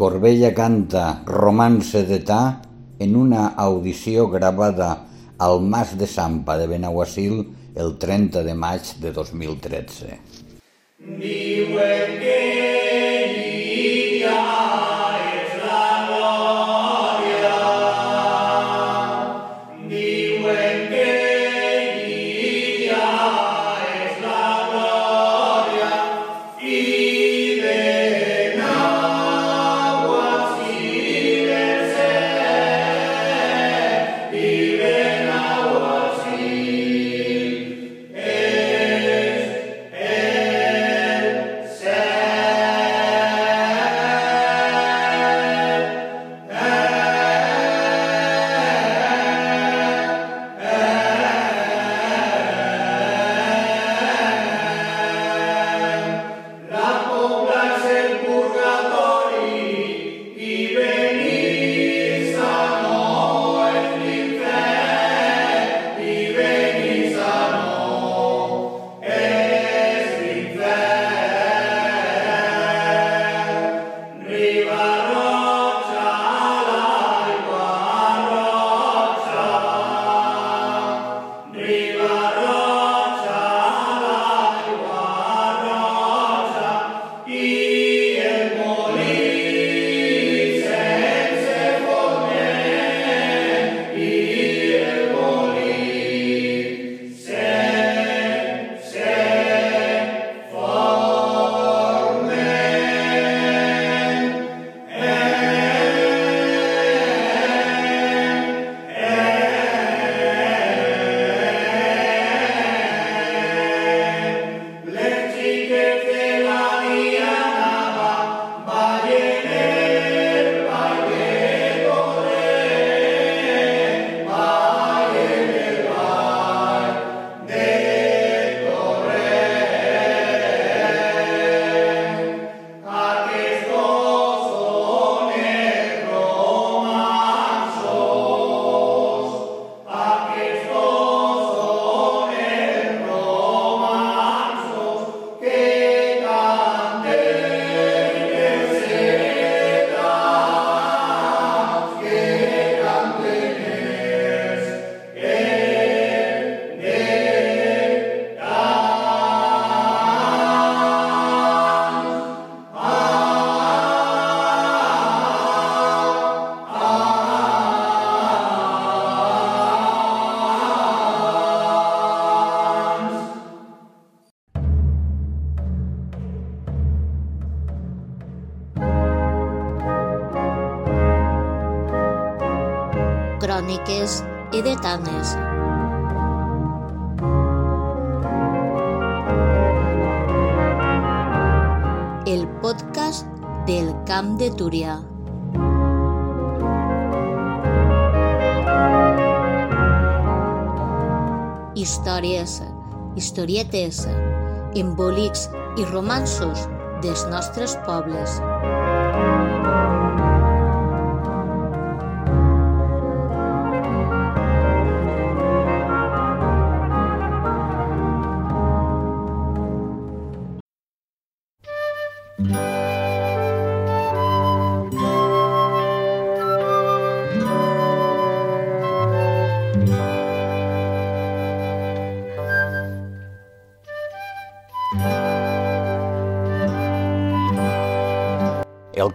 Corbella canta Romance d'Età en una audició gravada al Mas de Sampa de Benaguasil el 30 de maig de 2013. Diuen Túria. Històries, historietes, embolics i romansos dels nostres pobles. El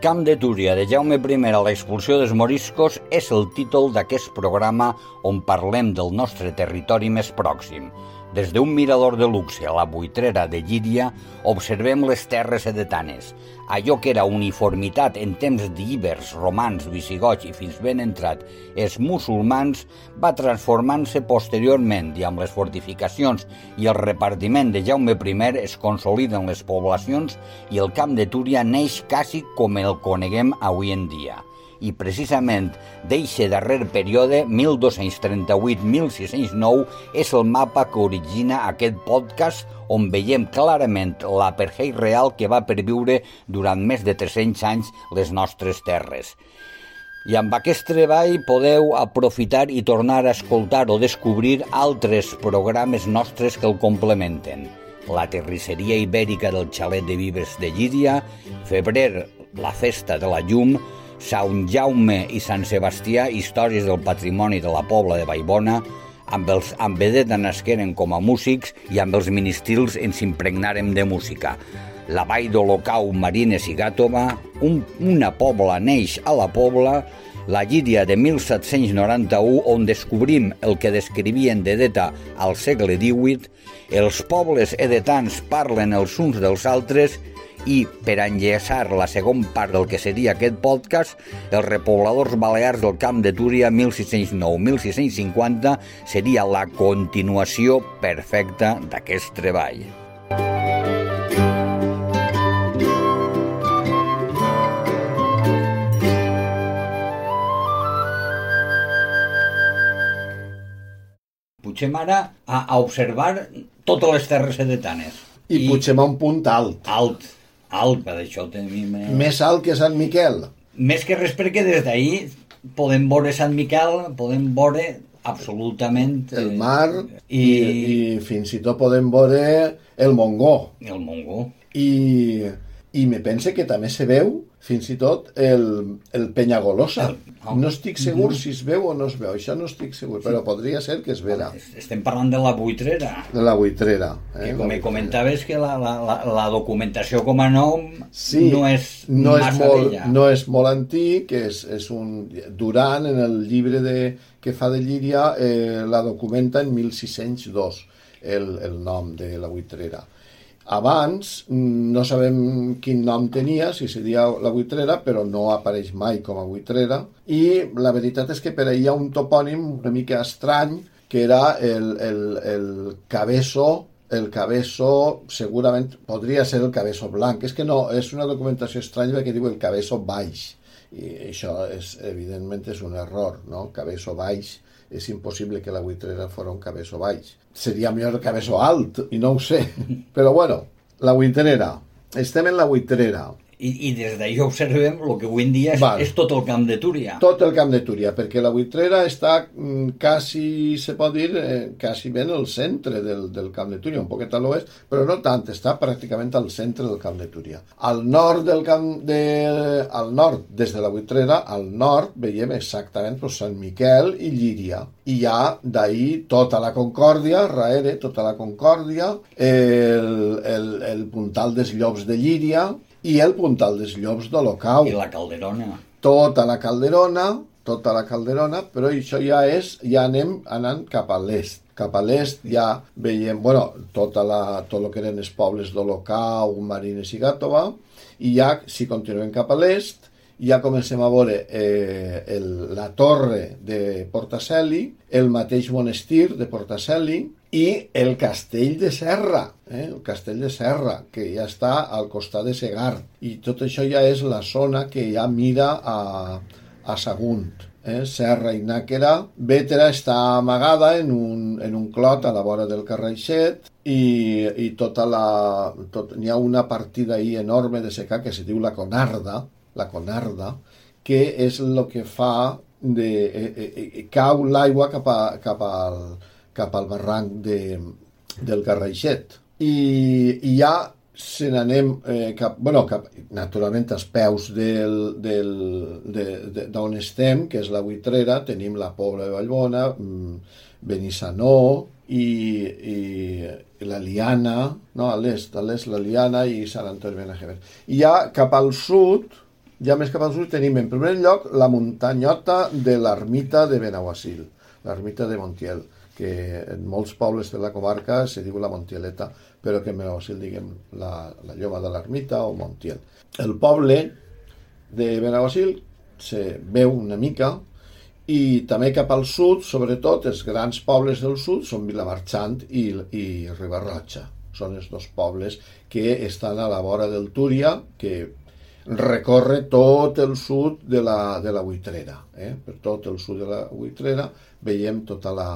camp de Túria de Jaume I a l'expulsió dels moriscos és el títol d'aquest programa on parlem del nostre territori més pròxim, des d'un mirador de luxe a la buitrera de Llíria observem les terres edetanes, allò que era uniformitat en temps d'íbers, romans, visigots i fins ben entrat els musulmans va transformant-se posteriorment i amb les fortificacions i el repartiment de Jaume I es consoliden les poblacions i el camp de Túria neix quasi com el coneguem avui en dia i precisament d'eixe darrer període, 1238-1609, és el mapa que origina aquest podcast on veiem clarament l'apartheid real que va perviure durant més de 300 anys les nostres terres. I amb aquest treball podeu aprofitar i tornar a escoltar o descobrir altres programes nostres que el complementen. La terrisseria ibèrica del xalet de Vives de Llíria, Febrer la festa de la llum, Sant Jaume i Sant Sebastià, històries del patrimoni de la pobla de Vallbona, amb els amb vedeta nasqueren com a músics i amb els ministrils ens impregnarem de música. La vall d'Olocau, Marines i Gàtova, un, una pobla neix a la pobla, la Llíria de 1791, on descobrim el que descrivien d'Edeta al segle XVIII, els pobles edetans parlen els uns dels altres i, per enllaçar la segona part del que seria aquest podcast, els repobladors balears del Camp de Túria 1609-1650 seria la continuació perfecta d'aquest treball. Puigem ara a, a observar totes les terres edetanes. I, I un punt alt. Alt, alt, per això tenim... Eh... Més alt que Sant Miquel. Més que res perquè des d'ahir podem veure Sant Miquel, podem veure absolutament... El mar i... i, i fins i tot podem veure el Mongó. El Mongó. I, i me pense que també se veu fins i tot el, el Penyagolosa. El, no. no estic segur si es veu o no es veu, això no estic segur, però podria ser que es vera. Estem parlant de la buitrera. De la buitrera. Eh? Que com me comentaves que la, la, la, la documentació com a nom sí, no és no és molt, vella. No és molt antic, és, és un... Durant, en el llibre de, que fa de Llíria, eh, la documenta en 1602, el, el nom de la buitrera abans no sabem quin nom tenia, si seria la buitrera, però no apareix mai com a buitrera. I la veritat és que per ahir hi ha un topònim una mica estrany, que era el, el, el cabesso, el cabesso segurament podria ser el cabesso blanc. És que no, és una documentació estranya perquè diu el cabesso baix. I això és, evidentment és un error, no? Cabesso baix és impossible que la buitrera fos un cabeço baix. Seria millor el cabeço alt, i no ho sé. Però bueno, la buitrera. Estem en la buitrera. I, i des d'ahir observem el que avui en dia és, Val. és tot el camp de Túria. Tot el camp de Túria, perquè la Buitrera està mm, quasi, se pot dir, eh, quasi ben al centre del, del camp de Túria, un poquet a l'oest, però no tant, està pràcticament al centre del camp de Túria. Al nord del camp de... al nord, des de la Buitrera, al nord veiem exactament pues, Sant Miquel i Llíria. I hi ha d'ahir tota la Concòrdia, raere, tota la Concòrdia, el, el, el puntal dels Llops de Llíria, i el puntal dels llops d'Olocau. I la calderona. Tota la calderona, tota la calderona, però això ja és, ja anem anant cap a l'est. Cap a l'est ja veiem, bueno, tota la, tot el que eren els pobles d'Olocau, Marines i Gàtova, i ja, si continuem cap a l'est, ja comencem a veure eh, el, la torre de Portaceli, el mateix monestir de Portaceli i el castell de Serra, eh, el castell de Serra, que ja està al costat de Segar. I tot això ja és la zona que ja mira a, a Sagunt. Eh? Serra i Nàquera. Bétera està amagada en un, en un clot a la vora del Carreixet i, i tota la... Tot, n'hi ha una partida ahí enorme de secar que se diu la Conarda, la Conarda, que és el que fa de... Eh, eh, eh, cau l'aigua cap, a, cap, al, cap al barranc de, del Carraixet. I, i ja se n'anem eh, cap, bueno, cap, naturalment als peus del, del, de, de, d'on estem, que és la Buitrera, tenim la Pobla de Vallbona, mm, Benissanó i, i, i la Liana, no, a l'est, a l'est la Liana i Sant Antoni Benajever. I ja cap al sud, ja més cap al sud tenim en primer lloc la muntanyota de l'ermita de Benaguasil, l'ermita de Montiel, que en molts pobles de la comarca se diu la Montieleta, però que en Benaguasil diguem la, la lloma de l'ermita o Montiel. El poble de Benaguasil se veu una mica i també cap al sud, sobretot els grans pobles del sud són Vilamarxant i, i Ribarroja. Són els dos pobles que estan a la vora del Túria, que recorre tot el sud de la, de la Buitrera. Eh? Per tot el sud de la Buitrera veiem tota la,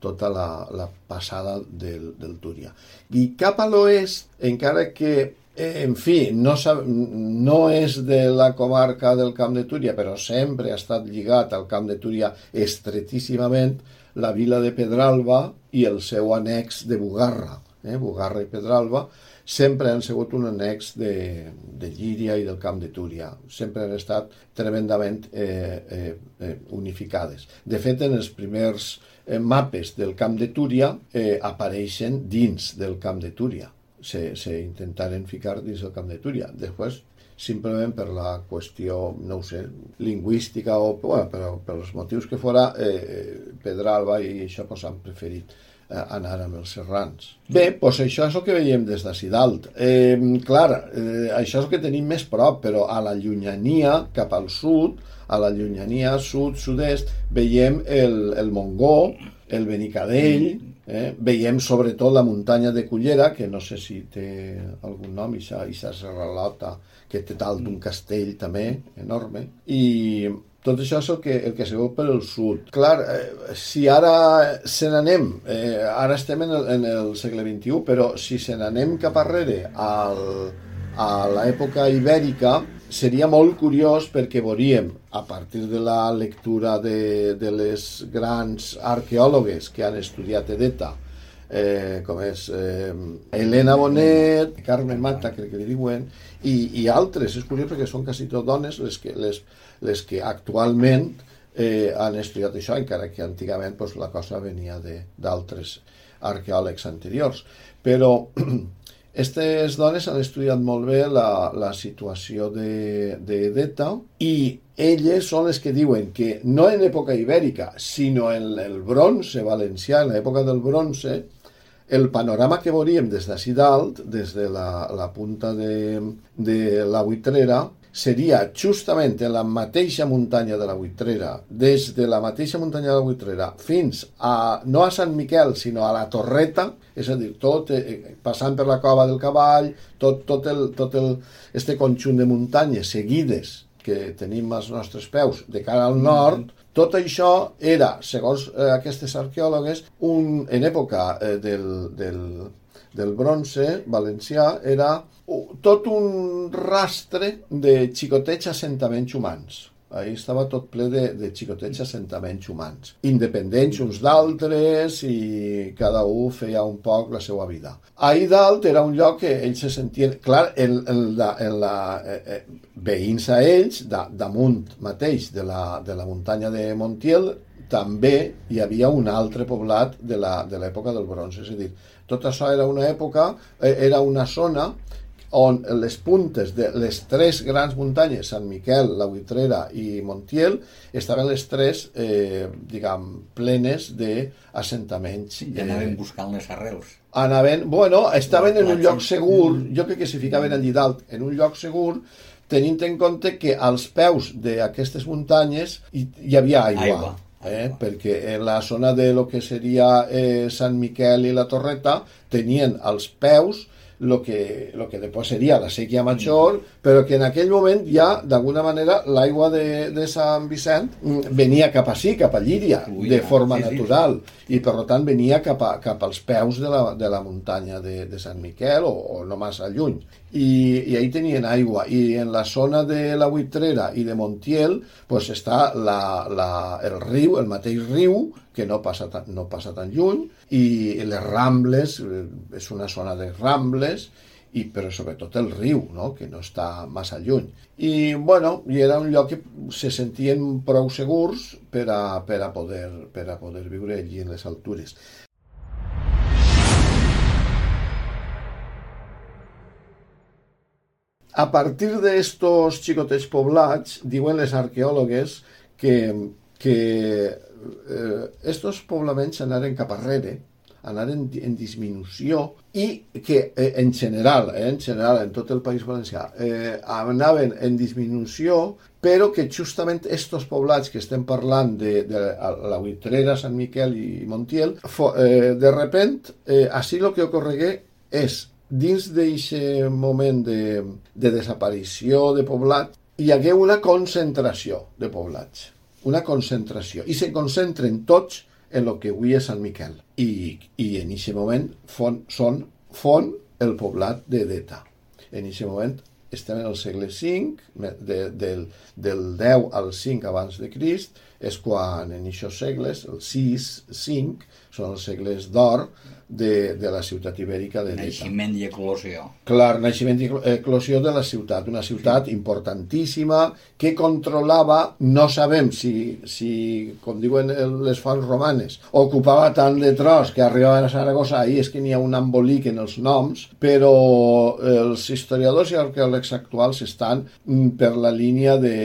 tota la, la passada del, del Túria. I cap a l'oest, encara que, eh, en fi, no, no és de la comarca del Camp de Túria, però sempre ha estat lligat al Camp de Túria estretíssimament la vila de Pedralba i el seu annex de Bugarra. eh, Bugarra i Pedralba, sempre han sigut un annex de, de Llíria i del Camp de Túria. Sempre han estat tremendament eh, eh, eh, unificades. De fet, en els primers eh, mapes del Camp de Túria eh, apareixen dins del Camp de Túria. Se, se intentaren ficar dins del Camp de Túria. Després, simplement per la qüestió, no ho sé, lingüística o bueno, per, per els motius que fora, eh, Pedralba i això pues, han preferit eh, anar amb els serrans. Bé, doncs això és el que veiem des d'ací dalt. Eh, clar, eh, això és el que tenim més prop, però a la llunyania, cap al sud, a la llunyania sud-sud-est, veiem el, el Mongó, el Benicadell, eh? veiem sobretot la muntanya de Cullera, que no sé si té algun nom, i aquesta serralota que té tal d'un castell també enorme, i tot això és el que, el que se veu per el sud. Clar, eh, si ara se n'anem, eh, ara estem en el, en el segle XXI, però si se n'anem cap arrere al, a l'època ibèrica, seria molt curiós perquè veuríem, a partir de la lectura de, de les grans arqueòlogues que han estudiat Edeta, eh, com és eh, Helena Bonet, Carmen Mata, crec que li diuen, i, i altres. És curiós perquè són quasi tot dones les que, les, les que actualment eh, han estudiat això, encara que antigament pues, la cosa venia d'altres arqueòlegs anteriors. Però aquestes dones han estudiat molt bé la, la situació de, de i elles són les que diuen que no en època ibèrica, sinó en el bronze valencià, en l'època del bronze, el panorama que veuríem des d'ací dalt, des de la, la punta de, de la Buitrera, seria justament en la mateixa muntanya de la Buitrera, des de la mateixa muntanya de la Buitrera fins a, no a Sant Miquel, sinó a la Torreta, és a dir, tot, eh, passant per la cova del cavall, tot, tot, el, tot el, este conjunt de muntanyes seguides que tenim als nostres peus de cara al nord, tot això era, segons eh, aquestes arqueòlogues, un, en època eh, del, del, del bronze valencià, era tot un rastre de xicotets assentaments humans. Ahí estava tot ple de, de xicotets assentaments humans, independents uns d'altres i cada un feia un poc la seva vida. Ahí dalt era un lloc que ells se sentien... Clar, en, en la, en la, eh, eh, veïns a ells, da, damunt mateix de la, de la muntanya de Montiel, també hi havia un altre poblat de l'època del bronze. És a dir, tot això era una època, eh, era una zona on les puntes de les tres grans muntanyes, Sant Miquel, la Huitrera i Montiel, estaven les tres, eh, diguem, plenes d'assentaments. I anaven eh, buscant les arrels. Anaven, bueno, estaven en un lloc segur, jo crec que s'hi ficaven allí dalt, en un lloc segur, tenint en compte que als peus d'aquestes muntanyes hi, hi havia aigua. aigua. Eh? perquè en la zona de lo que seria eh, Sant Miquel i la Torreta tenien als peus lo que, lo que después sería la sequía major, però que en aquell moment ja, d'alguna manera, l'aigua de, de Sant Vicent mm, venia cap així, cap a Llíria, Ui, de forma sí, natural, sí. i per tant venia cap, a, cap als peus de la, de la muntanya de, de Sant Miquel, o, o no massa lluny. I, I ahí tenien aigua. I en la zona de la Huitrera i de Montiel, pues està la, la, el riu, el mateix riu, que no passa tan, no passa tan lluny, i les Rambles, eh, és una zona de Rambles, i però sobretot el riu, no? que no està massa lluny. I, bueno, i era un lloc que se sentien prou segurs per a, per a, poder, per a poder viure allí en les altures. A partir d'estos xicotes poblats, diuen les arqueòlogues que, que eh, estos poblaments anaren cap arrere, anaren en disminució i que eh, en general, eh, en general en tot el País Valencià, eh, anaven en disminució, però que justament estos poblats que estem parlant de, de la Huitrera, Sant Miquel i Montiel, fo, eh, de repent, eh, així el que ocorregué és, dins d'aquest moment de, de desaparició de poblat, hi hagué una concentració de poblats una concentració, i se concentren tots en el que avui és Sant Miquel. I, i en aquest moment fon, són, fon el poblat de Deta. En aquest moment estem en el segle V, de, del, del 10 al 5 abans de Crist, és quan en aquests segles, el 6, 5, són els segles d'or, de, de la ciutat ibèrica de Deta. Naixement i eclosió. Clar, naixement i eclosió de la ciutat, una ciutat importantíssima que controlava, no sabem si, si com diuen les fonts romanes, ocupava tant de tros que arribaven a Saragossa, ahir és que n'hi ha un embolic en els noms, però els historiadors i arqueòlegs actuals estan mm, per la línia de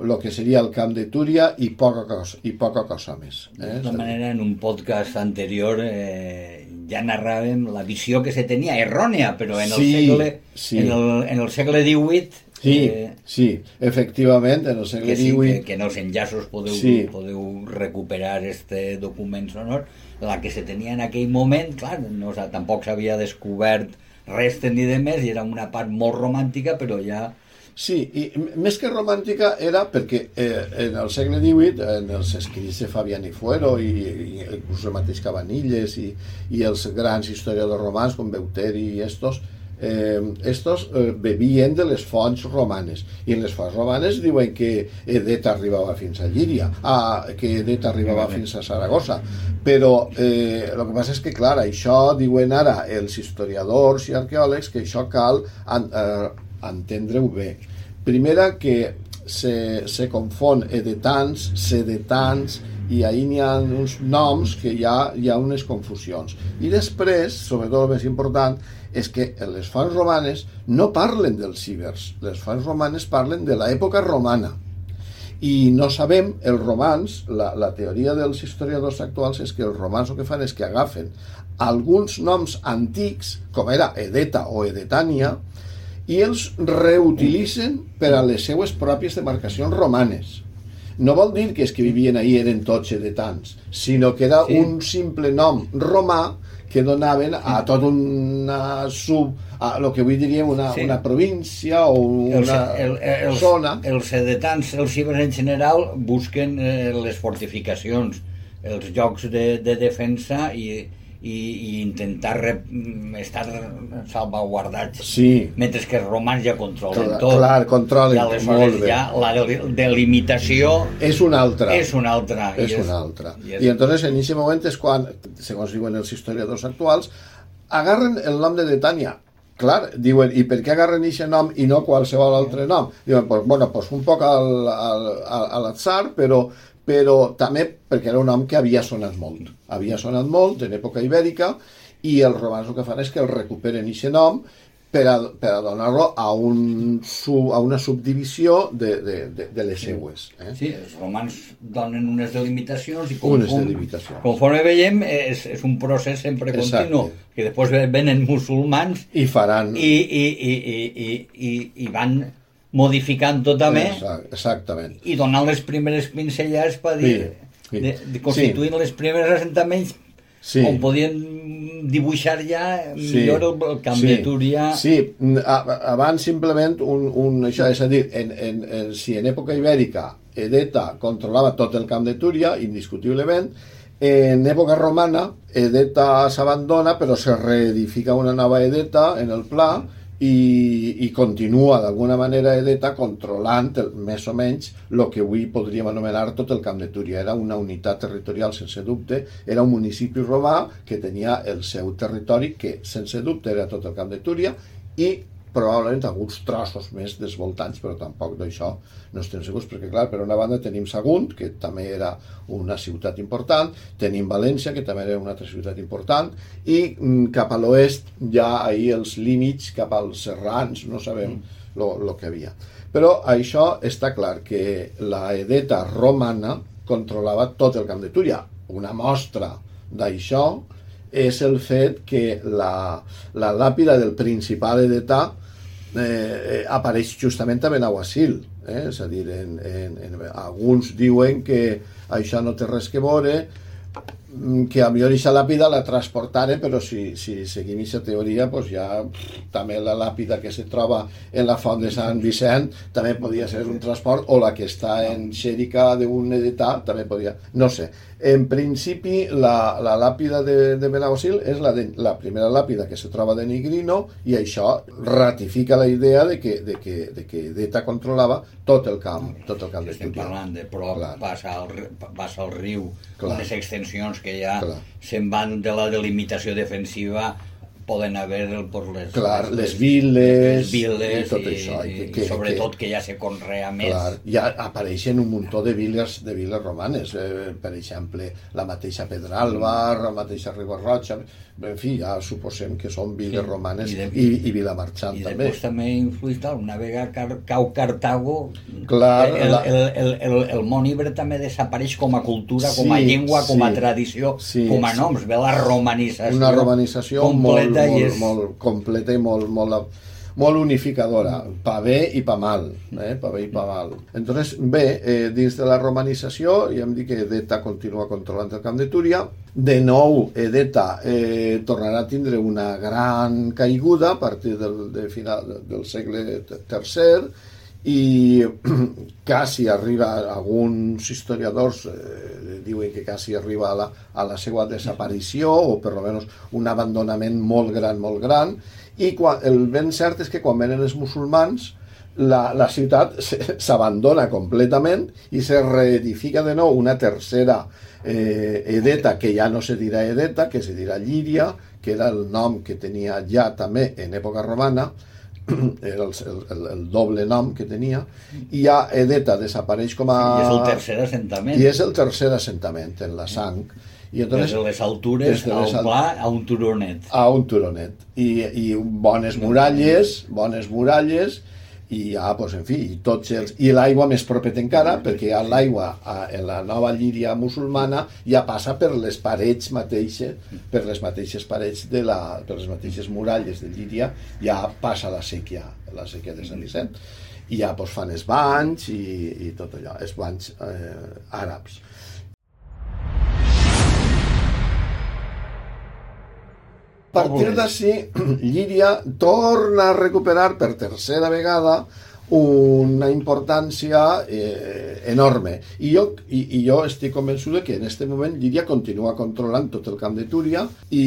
lo que seria el camp de Túria i poca cosa, i poca cosa més. Eh? De manera, en un podcast anterior eh, ja narràvem la visió que se tenia, errònia, però en el, sí, segle, sí. en el, en el segle XVIII... Sí, eh, sí, efectivament, en el segle que sí, XVIII... Que, que en els enllaços podeu, sí. podeu recuperar este document sonor, la que se tenia en aquell moment, clar, no, tampoc s'havia descobert res ni de més, i era una part molt romàntica, però ja Sí, i més que romàntica era perquè eh, en el segle XVIII, en els escrits de Fabián i Fuero i, i inclús el mateix Cabanilles i, i els grans historiadors romans com Beuteri i estos, eh, estos eh, bevien de les fonts romanes. I en les fonts romanes diuen que Edeta arribava fins a Llíria a, que Edeta arribava fins a Saragossa. Però eh, el que passa és que clar, això diuen ara els historiadors i arqueòlegs que això cal eh, entendre-ho bé. Primera, que se, se confon edetans, sedetans, i ahir n'hi ha uns noms que hi ha, hi ha unes confusions. I després, sobretot el més important, és que les fonts romanes no parlen dels cibers, les fonts romanes parlen de l'època romana. I no sabem, els romans, la, la teoria dels historiadors actuals és que els romans el que fan és que agafen alguns noms antics, com era Edeta o Edetània, i els reutilitzen per a les seues pròpies demarcacions romanes. No vol dir que els que vivien ahir eren tots edetans, sinó que era sí. un simple nom romà que donaven a tot una sub, a lo que avui diríem una, sí. una província o una el, el, el, zona. Els edetans, els cibers en general, busquen eh, les fortificacions, els llocs de, de defensa i, i, i intentar re, estar salvaguardats sí. mentre que els romans ja controlen clar, tot. clar, controlen, i aleshores ja la delimitació és una altra. és una altra és, i és una altra. i, és... i entonces en aquest moment és quan segons diuen els historiadors actuals agarren el nom de Detània clar, diuen, i per què agarren aquest nom i no qualsevol altre nom? Diuen, pues, bueno, pues un poc al, al, al, a l'atzar, però, però també perquè era un nom que havia sonat molt. Havia sonat molt en època ibèrica i els romans el que fan és que el recuperen aquest nom per a, per a donar-lo a, un, a una subdivisió de, de, de, de les seues. Eh? Sí, els romans donen unes delimitacions i conforme, unes delimitacions. conforme veiem és, és un procés sempre continu, Exacte. que després venen musulmans i faran i, i, i, i, i, i, i van modificant-ho també exactament i donant les primeres pincellades per dir sí, sí. De, de constituint sí. les primeres assentaments sí. on podien dibuixar ja millor sí. el, el camp sí. Túria sí, abans simplement un, un, això, és a dir en, en, en, si en època ibèrica Edeta controlava tot el camp de Túria indiscutiblement en època romana Edeta s'abandona però se reedifica una nova Edeta en el pla i, i continua d'alguna manera Edeta controlant el, més o menys el que avui podríem anomenar tot el Camp de Túria. Era una unitat territorial sense dubte, era un municipi romà que tenia el seu territori que sense dubte era tot el Camp de Túria i probablement alguns trossos més desvoltants, però tampoc d'això no estem segurs, perquè clar, per una banda tenim Sagunt, que també era una ciutat important, tenim València, que també era una altra ciutat important, i mm, cap a l'oest ja ahir els límits, cap als serrans, no sabem el mm. que havia. Però això està clar, que la edeta romana controlava tot el camp de Túria. Una mostra d'això és el fet que la, la làpida del principal edetà eh, apareix justament a Benaguasil. Eh? És a dir, en, en, en, alguns diuen que això no té res que veure, mm, que a millor aquesta làpida la transportaren, però si, si seguim aquesta teoria, pues ja pff, també la làpida que se troba en la font de Sant Vicent també podria ser un transport, o la que està en Xèrica d'un edità també podria... No sé, en principi, la, la làpida de, de Benagosil és la, de, la primera làpida que se troba de Nigrino i això ratifica la idea de que, de que, de que Deta controlava tot el camp, tot el camp Estem parlant de prop, passa al, passa al riu, Clar. unes extensions que ja Clar. se'n van de la delimitació defensiva poden haver per les, Clar, les viles les viles i tot i, això, i i, que- que- sobretot que, ja se conrea més. Clar, ja apareixen un muntó de viles, de viles romanes, eh, per exemple, la mateixa Pedralba, la mateixa Ribarroja, en fi, ja suposem que són viles Sí, romanes i i, de- i, i Vilamarxant I també. després també influït una vegada car cau Cartago, Clar, el, la- el, el, el, el món ibre també desapareix com a cultura, com a Sí, llengua, com a sí. tradició, Sí, com a sí. noms, ve la romanització, una romanització molt, i molt, molt completa i molt, molt, molt unificadora, pa bé i pa mal, eh? pa bé i pa mal. Entonces, bé, eh, dins de la romanització, ja hem dit que Edeta continua controlant el camp de Túria, de nou Edeta eh, tornarà a tindre una gran caiguda a partir del, de final, del segle III, i quasi arriba, alguns historiadors eh, diuen que quasi arriba a la, a la seva desaparició o per almenys un abandonament molt gran, molt gran. I quan, el ben cert és que quan venen els musulmans la, la ciutat s'abandona completament i se reedifica de nou una tercera eh, Edeta, que ja no se dirà Edeta, que se dirà Llíria, que era el nom que tenia ja també en època romana, era el, el, el, doble nom que tenia, i ja Edeta desapareix com a... I és el tercer assentament. I és el tercer assentament en la sang. I Des entonces, de les altures des de les al- pla a un turonet. a un turonet. I, i bones muralles, bones muralles, i ja, pues, en fi, i tots els... I l'aigua més propet encara, perquè ja l'aigua en la nova Llíria musulmana ja passa per les parets mateixes, per les mateixes parets de la... per les mateixes muralles de Llíria, ja passa la sèquia, la sèquia de Sant Vicent. I ja pues, fan els banys i, i tot allò, els banys eh, àrabs. Partir d'ací, Llíria torna a recuperar per tercera vegada una importància eh, enorme. I jo, i, I jo estic convençut de que en aquest moment Llíria continua controlant tot el camp de Túria i,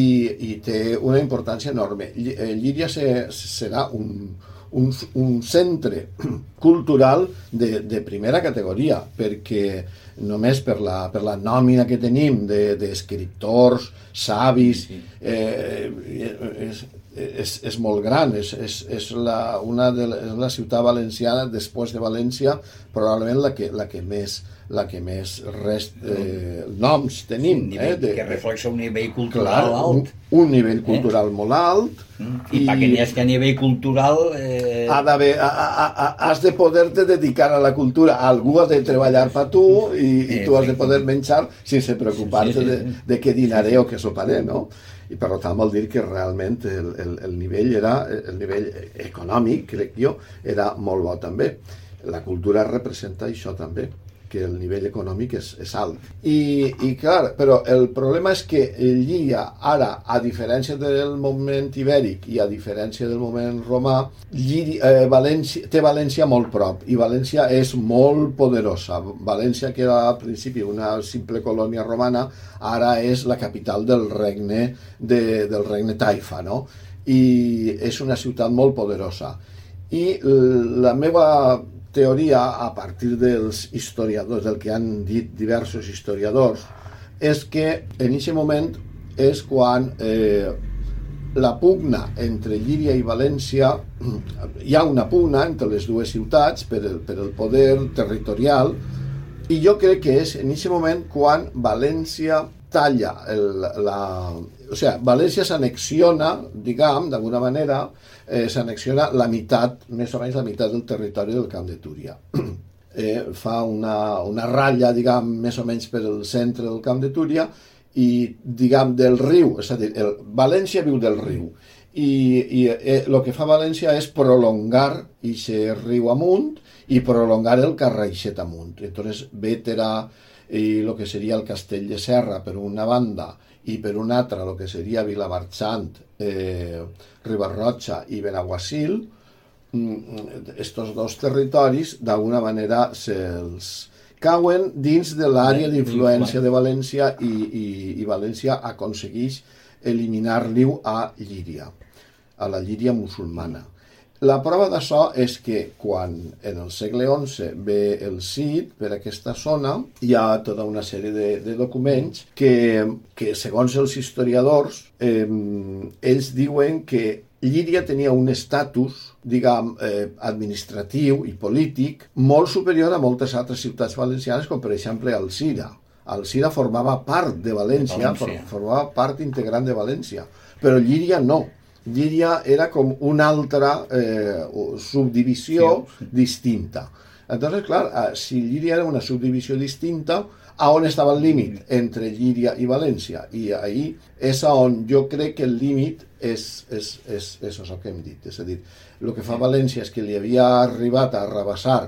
i té una importància enorme. Eh, Llíria se, serà un, un, un centre cultural de, de primera categoria, perquè només per la, per la nòmina que tenim de- d'escriptors, de, savis, eh, és, és, és molt gran, és, és, és, la, una de, la- és la ciutat valenciana, després de València, probablement la que, la que més la que més rest, eh, noms Un tenim. nivell eh, de, que reflexa un nivell clar, cultural un, alt. un nivell cultural molt alt. I, perquè n'hi que a nivell cultural... Eh, ha d'haver, a- a- a- has de poder-te dedicar a la cultura. Algú ha de treballar per tu i, i tu has de poder menjar sense preocupar-te Sí, sí, de, sí. de què dinaré o què soparé, no? I per tant vol dir que realment el, el, el nivell era, el nivell econòmic, crec jo, era molt bo també. La cultura representa això també que el nivell econòmic és, és alt. I, I clar, però el problema és que Llíria ara, a diferència del moment ibèric i a diferència del moment romà, Llíria, eh, València, té València molt prop i València és molt poderosa. València, que era al principi una simple colònia romana, ara és la capital del regne, de, del regne Taifa, no? I és una ciutat molt poderosa. I la meva teoria, a partir dels historiadors, del que han dit diversos historiadors, és que en aquest moment és quan eh, la pugna entre Llíria i València, hi ha una pugna entre les dues ciutats per el, per el poder territorial, i jo crec que és en aquest moment quan València talla el, la... O sigui, València s'anexiona, diguem, d'alguna manera, eh, s'anexiona la meitat, més o menys la meitat del territori del Camp de Túria. eh, fa una, una ratlla, diguem, més o menys per el centre del Camp de Túria i, diguem, del riu, és a dir, el, València viu del riu i, i eh, que fa València és prolongar aquest riu amunt i prolongar el carreixet amunt. Entonces, Vétera i el que seria el castell de Serra per una banda i per una altra el que seria Vilamarxant, eh, Ribarroja i Benaguasil, mm, estos dos territoris d'alguna manera se'ls cauen dins de l'àrea d'influència de València i, i, i València aconsegueix eliminar-li a Llíria, a la Llíria musulmana. La prova d'això és que quan en el segle XI ve el Cid per aquesta zona, hi ha tota una sèrie de, de documents que, que, segons els historiadors, eh, ells diuen que Llíria tenia un estatus, diguem, eh, administratiu i polític molt superior a moltes altres ciutats valencianes, com per exemple Alcira. Alcira formava part de València, València. formava part integrant de València, però Llíria no. Llíria era com una altra eh, subdivisió sí. distinta. Entonces, clar, eh, si Llíria era una subdivisió distinta, a on estava el límit entre Llíria i València? I ahí és on jo crec que el límit és, és, és, és això que hem dit. És a dir, el que fa València és que li havia arribat a rebassar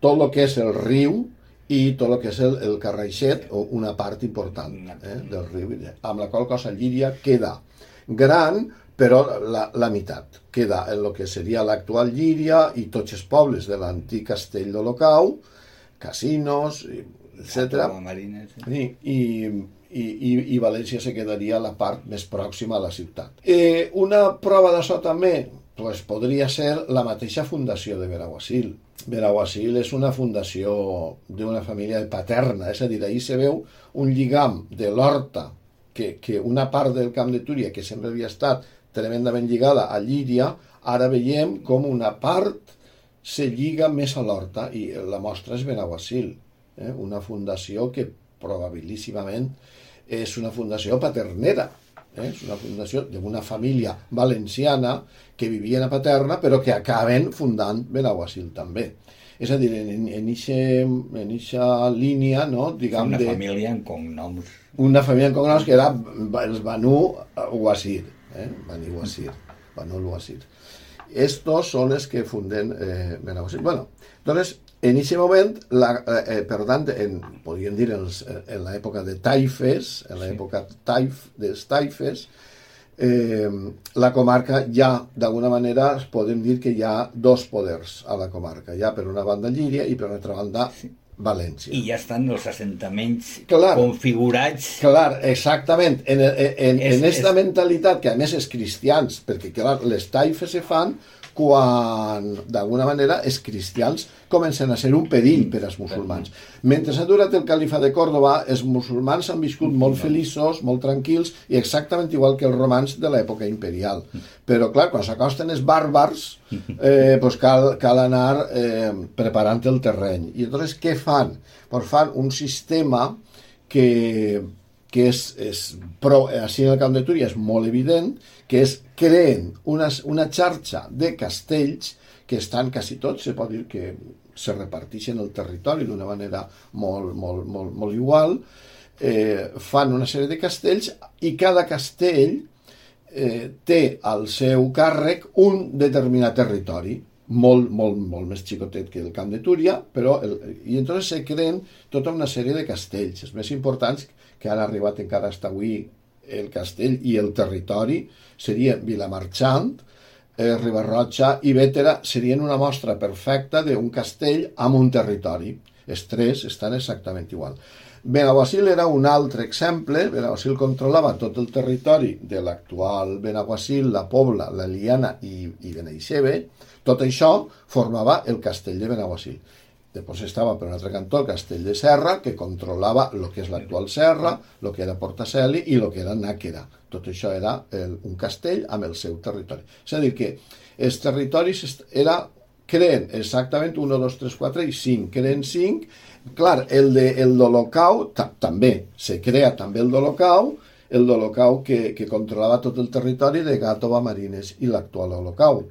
tot el que és el riu i tot el que és el, el Carraixet, o una part important eh, del riu, amb la qual cosa Llíria queda gran, però la, la meitat queda en el que seria l'actual Llíria i tots els pobles de l'antic castell d'Olocau, casinos, etc. I, i, i, i València se quedaria la part més pròxima a la ciutat. Eh, una prova d'això també pues, podria ser la mateixa fundació de Benaguasil. Benaguasil és una fundació d'una família paterna, és a dir, ahir se veu un lligam de l'Horta, que, que una part del camp de Túria, que sempre havia estat tremendament lligada a Llíria, ara veiem com una part se lliga més a l'Horta i la mostra és Benaguasil, eh? una fundació que probabilíssimament és una fundació paternera, eh? és una fundació d'una família valenciana que vivien a Paterna però que acaben fundant Benaguasil també. És a dir, en, en, ixe, en ixa línia, no, diguem... Una de, família amb cognoms. Una família amb cognoms que era els Banu Wasir eh? Bani Wasir, Banu Wasir. Estos son los que funden eh, Benaguasil. Bueno, entonces, en ese moment, la, eh, eh per tant, en, podríem dir en, en l'època de Taifes, en l'època. Taif, dels Taifes, eh, la comarca ja, d'alguna manera, podem dir que hi ha dos poders a la comarca. Hi ha per una banda Llíria i per una altra banda sí. València. I ja estan els assentaments clar, configurats. Clar, exactament. En, en, en, és, en esta és... mentalitat, que a més és cristians, perquè clar, les taifes se fan quan d'alguna manera els cristians comencen a ser un perill per als musulmans. Mentre s'ha durat el califa de Còrdoba, els musulmans han viscut molt feliços, molt tranquils, i exactament igual que els romans de l'època imperial. Però, clar, quan s'acosten els bàrbars, eh, pues cal, cal anar eh, preparant el terreny. I llavors què fan? Pues fan un sistema que, que és, és però així en el camp de Túria és molt evident, que és creen una, una xarxa de castells que estan quasi tots, se pot dir que se reparteixen el territori d'una manera molt, molt, molt, molt igual, eh, fan una sèrie de castells i cada castell eh, té al seu càrrec un determinat territori molt, molt, molt més xicotet que el camp de Túria, però el, i entonces se creen tota una sèrie de castells, els més importants que han arribat encara fins avui el castell i el territori serien Vilamarxant, eh, Ribarroja i Vétera serien una mostra perfecta d'un castell amb un territori. Els tres estan exactament igual. Benaguasil era un altre exemple. Benaguasil controlava tot el territori de l'actual Benaguasil, la Pobla, la Liana i, i Beneixeve. Tot això formava el castell de Benaguasil. Després estava per un altre cantó el castell de Serra, que controlava el que és l'actual Serra, el que era Portaceli i el que era Nàquera. Tot això era el, un castell amb el seu territori. És a dir, que els territoris era, creen exactament 1, 2, 3, 4 i 5. Creen 5. Clar, el de el d'Holocau també, se crea també el d'Holocau, el d'Holocau que, que controlava tot el territori de Gàtova, Marines i l'actual Holocau.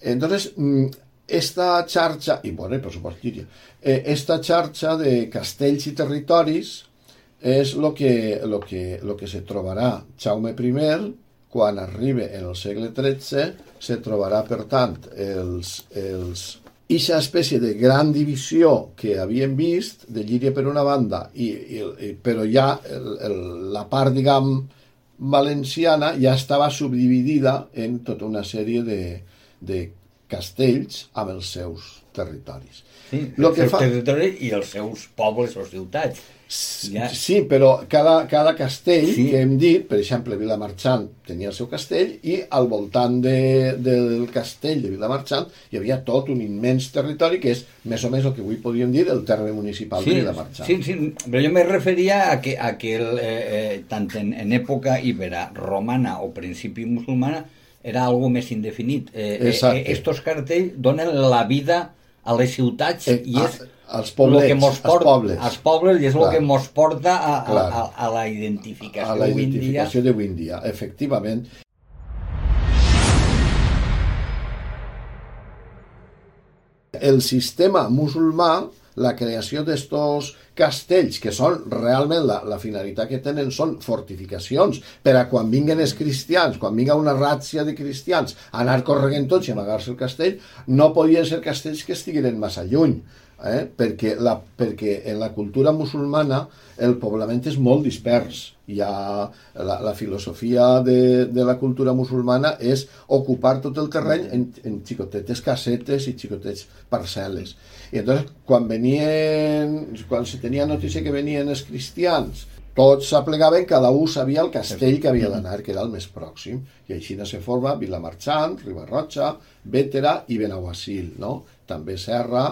Entonces, mm, esta xarxa, i bueno, per supost Llíria, eh, esta xarxa de castells i territoris és el que, lo que, lo que se trobarà Jaume I quan arribi en el segle XIII, se trobarà, per tant, els, els, Ixa espècie de gran divisió que havíem vist, de Llíria per una banda, i, i però ja el, el, la part, diguem, valenciana ja estava subdividida en tota una sèrie de, de castells amb els seus territoris. Sí, el que fa... territori i els seus pobles o ciutats. Ja. Sí, però cada, cada castell sí. que hem dit, per exemple, Vilamarxant tenia el seu castell i al voltant de, del castell de Vilamarxant hi havia tot un immens territori que és més o més el que avui podríem dir el terme municipal sí, de Vilamarxant. Sí, sí, però jo me referia a que, a que el, eh, eh, tant en, en època ibera, romana o principi musulmana era algo més indefinit. Eh, eh, eh estos cartells donen la vida a les ciutats eh, i és... Als poblets, que mos porta, als pobles. Als pobles i és el que ens porta a, a, a, a la identificació A la identificació d'avui en dia, efectivament. El sistema musulmà, la creació d'estos castells, que són realment la, la finalitat que tenen són fortificacions per a quan vinguen els cristians, quan vinga una ràtzia de cristians, anar corregent tots i amagar-se el castell, no podien ser castells que estigueren massa lluny eh? perquè, la, perquè en la cultura musulmana el poblament és molt dispers. Hi ha, la, la filosofia de, de la cultura musulmana és ocupar tot el terreny en, en xicotetes casetes i xicotets parcel·les. I entonces, quan venien, quan se tenia notícia que venien els cristians, tots s'aplegaven, cada un sabia el castell que havia d'anar, que era el més pròxim. I així no se forma Vilamarxant, Ribarrotxa, Bétera i Benaguasil, no? També Serra,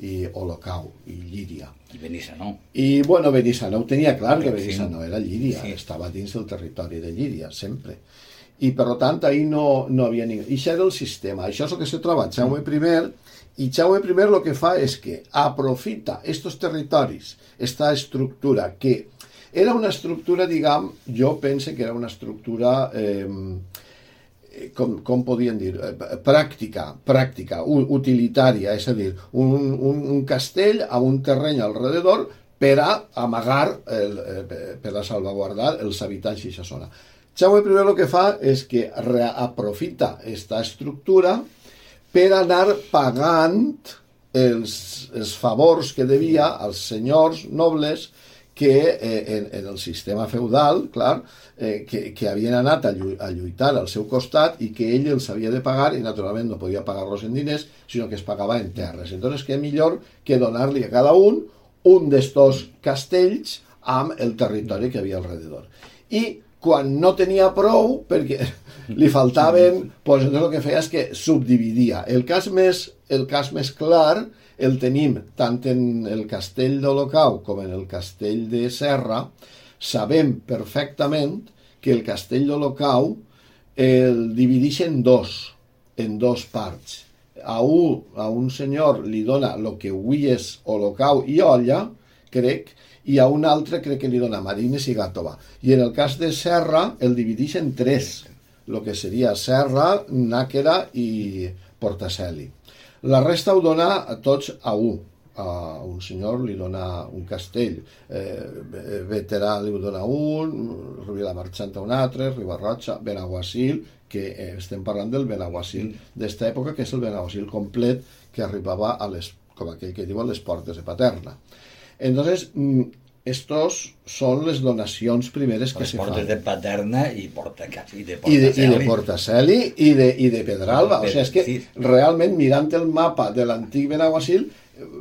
i Olocau i Llíria. I Benissanó. I, bueno, Benissanó tenia clar que Benissanó era Llíria, sí. estava dins del territori de Llíria, sempre. I, per tant, ahir no, no havia ningú. I això era el sistema, això és el que se troba Jaume I, i Jaume I el que fa és que aprofita estos territoris, esta estructura, que era una estructura, diguem, jo pense que era una estructura... Eh, com, com podien dir, eh, pràctica, pràctica, utilitària, és a dir, un, un, un castell amb un terreny alrededor per a amagar, el, eh, per a salvaguardar els habitants d'aquesta zona. Jaume I el que fa és que aprofita aquesta estructura per anar pagant els, els favors que devia als senyors nobles que eh, en, en el sistema feudal, clar, eh, que, que havien anat a, llu a lluitar al seu costat i que ell els havia de pagar i naturalment no podia pagar-los en diners, sinó que es pagava en terres. Entonces, què millor que donar-li a cada un un d'estos castells amb el territori que havia alrededor. I quan no tenia prou, perquè li faltaven, doncs entonces el que feia és que subdividia. El cas més, el cas més clar el tenim tant en el castell d'Olocau com en el castell de Serra, sabem perfectament que el castell d'Olocau el divideix en dos, en dos parts. A un, a un senyor li dona el que avui és Olocau i Olla, crec, i a un altre crec que li dona Marines i Gàtova. I en el cas de Serra el divideix en tres, el que seria Serra, Nàquera i Portaceli. La resta ho dona a tots a un, a un senyor li dona un castell, eh, Veterà li dona un, Rubí la Marxanta un altre, Ribarrotxa, Benaguasil, que eh, estem parlant del Benaguasil d'esta època, que és el Benaguasil complet que arribava a les, com aquell que diu, a les portes de Paterna. Entonces, mm, estos són les donacions primeres que se fan. portes de Paterna i Porta i de Portaceli. I de, i de Portaceli i de, i de Pedralba. O sigui, és que sí. realment, mirant el mapa de l'antic Benaguasil,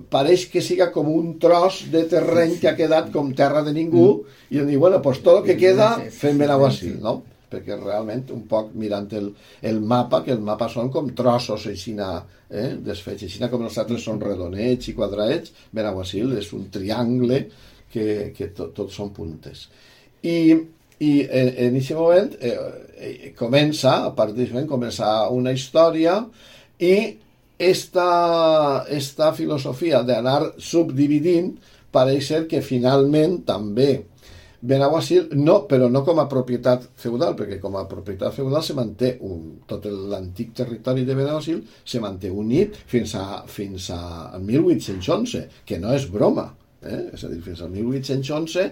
pareix que siga com un tros de terreny que ha quedat com terra de ningú mm. i on diu, bueno, pues tot el que queda fem Benaguasil, no? perquè realment un poc mirant el, el mapa, que el mapa són com trossos aixina, eh, desfets, aixina com els altres són redonets i quadrats, Benaguasil és un triangle que, que tot, tot són puntes. I, i en, en aquest moment eh, eh, comença, a partir d'aquest moment, comença una història i esta, esta filosofia d'anar subdividint pareix ser que finalment també Benaguasil, no, però no com a propietat feudal, perquè com a propietat feudal se manté un, tot l'antic territori de Benaguasil se manté unit fins a, fins a 1811, que no és broma. Eh? És a dir, fins al 1811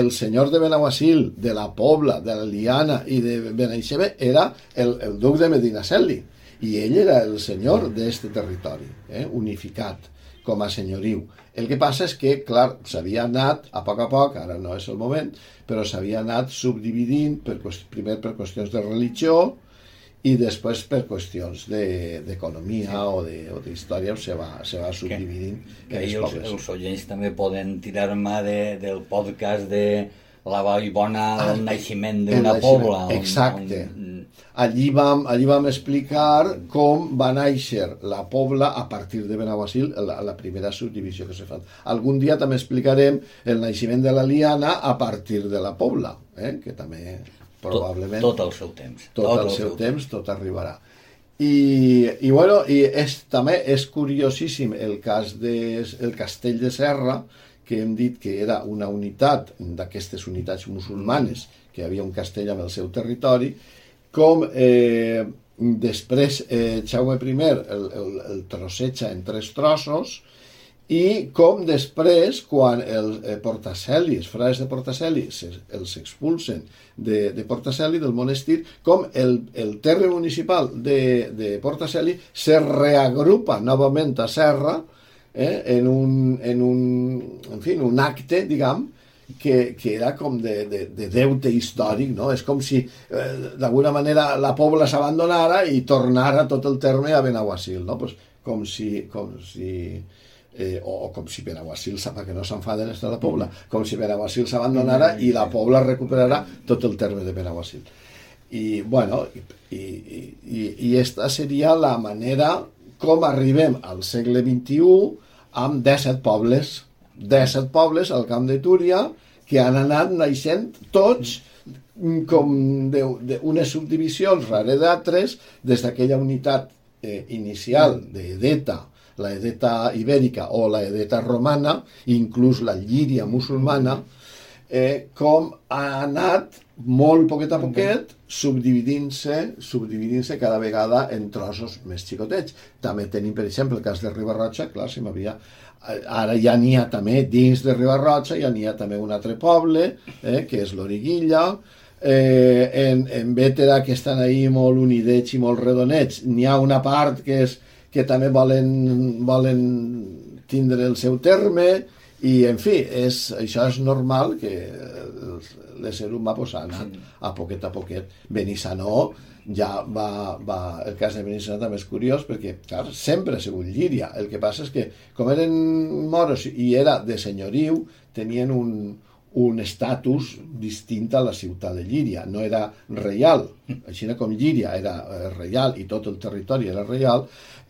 el senyor de Benaguasil, de la Pobla, de la Liana i de Benaixeve era el, el duc de Medinaceli i ell era el senyor d'aquest territori, eh, unificat com a senyoriu. El que passa és que, clar, s'havia anat, a poc a poc, ara no és el moment, però s'havia anat subdividint, per, primer per qüestions de religió, i després per qüestions d'economia de, o d'història se, va, se va subdividint que, que els, els oients també poden tirar-me de, del podcast de la Vallbona ah, el naixement d'una pobla. Exacte. On, allí, vam, allí vam explicar com va néixer la pobla a partir de Benaguasil, la, la primera subdivisió que se fa. Algun dia també explicarem el naixement de la Liana a partir de la pobla, eh? que també probablement... Tot, tot el seu temps. Tot, tot el, el seu, seu temps, tot arribarà. I, i bueno, i és, també és curiosíssim el cas del de, el castell de Serra, que hem dit que era una unitat d'aquestes unitats musulmanes, que hi havia un castell amb el seu territori, com eh, després eh, Jaume I el, el, el trosseja en tres trossos, i com després, quan els eh, els frares de Portaceli, se, els expulsen de, de Portaceli, del monestir, com el, el terme municipal de, de Portaceli se reagrupa novament a Serra eh, en, un, en, un, en fi, un acte, diguem, que, que era com de, de, de deute històric, no? És com si eh, d'alguna manera la pobla s'abandonara i tornara tot el terme a Benaguasil, no? Pues com si, com si eh, o, o com si Benaguasil, que no s'enfaden de la Pobla, com si Benaguasil s'abandonara i la Pobla recuperarà tot el terme de Benaguasil. I, bueno, i, i, i, i esta seria la manera com arribem al segle XXI amb 17 pobles, 17 pobles al camp de Túria que han anat naixent tots com d'unes subdivisions rare d'altres des d'aquella unitat eh, inicial d'EDETA la edeta ibèrica o la edeta romana, inclús la llíria musulmana, eh, com ha anat molt poquet a poquet subdividint-se subdividint-se cada vegada en trossos més xicotets. També tenim, per exemple, el cas de Ribarroja, clar, si m'havia... Ara ja n'hi ha també, dins de Ribarroja, ja n'hi ha també un altre poble, eh, que és l'Origuilla, eh, en, en Bétera, que estan ahí molt unidets i molt redonets, n'hi ha una part que és que també volen, volen tindre el seu terme i, en fi, és, això és normal que l'ésser humà pues, ha anat a poquet a poquet. Benissanó ja va, va... El cas de Benissanó també és curiós perquè, clar, sempre ha sigut Llíria. El que passa és que, com eren moros i era de senyoriu, tenien un, un estatus distint a la ciutat de Llíria. No era reial, així com Llíria era eh, reial i tot el territori era reial,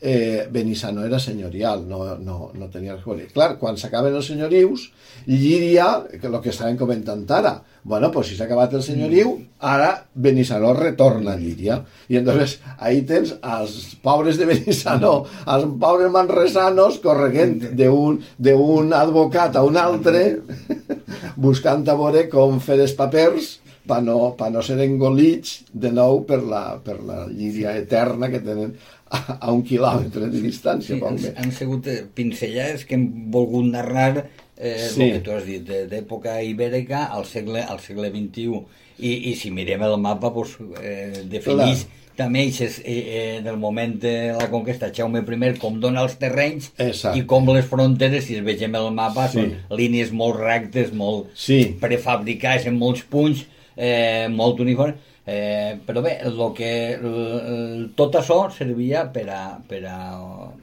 eh, Benissano era senyorial, no, no, no tenia res Clar, quan s'acaben els senyorius, Llíria, que el que estàvem comentant ara, bueno, pues si s'ha acabat el senyoriu, ara Benissanó retorna a Llíria. I entonces ahí tens els pobres de Benissanó, els pobres manresanos correguent d'un advocat a un altre, buscant a veure com fer els papers per no, pa no ser engolits de nou per la, per la Llíria eterna que tenen a, a un quilòmetre de distància. Sí, han, han sigut eh, pinzellades que hem volgut narrar eh, sí. el que tu has dit, d'època ibèrica al segle, al segle XXI. I, i si mirem el mapa, pues, eh, Clar. també eixes, eh, eh, del moment de la conquesta Jaume I, com dona els terrenys Exacte. i com les fronteres, si es vegem el mapa, sí. són línies molt rectes, molt sí. prefabricades en molts punts, eh, molt uniformes, Eh, però bé, el que, tot això servia per a, per a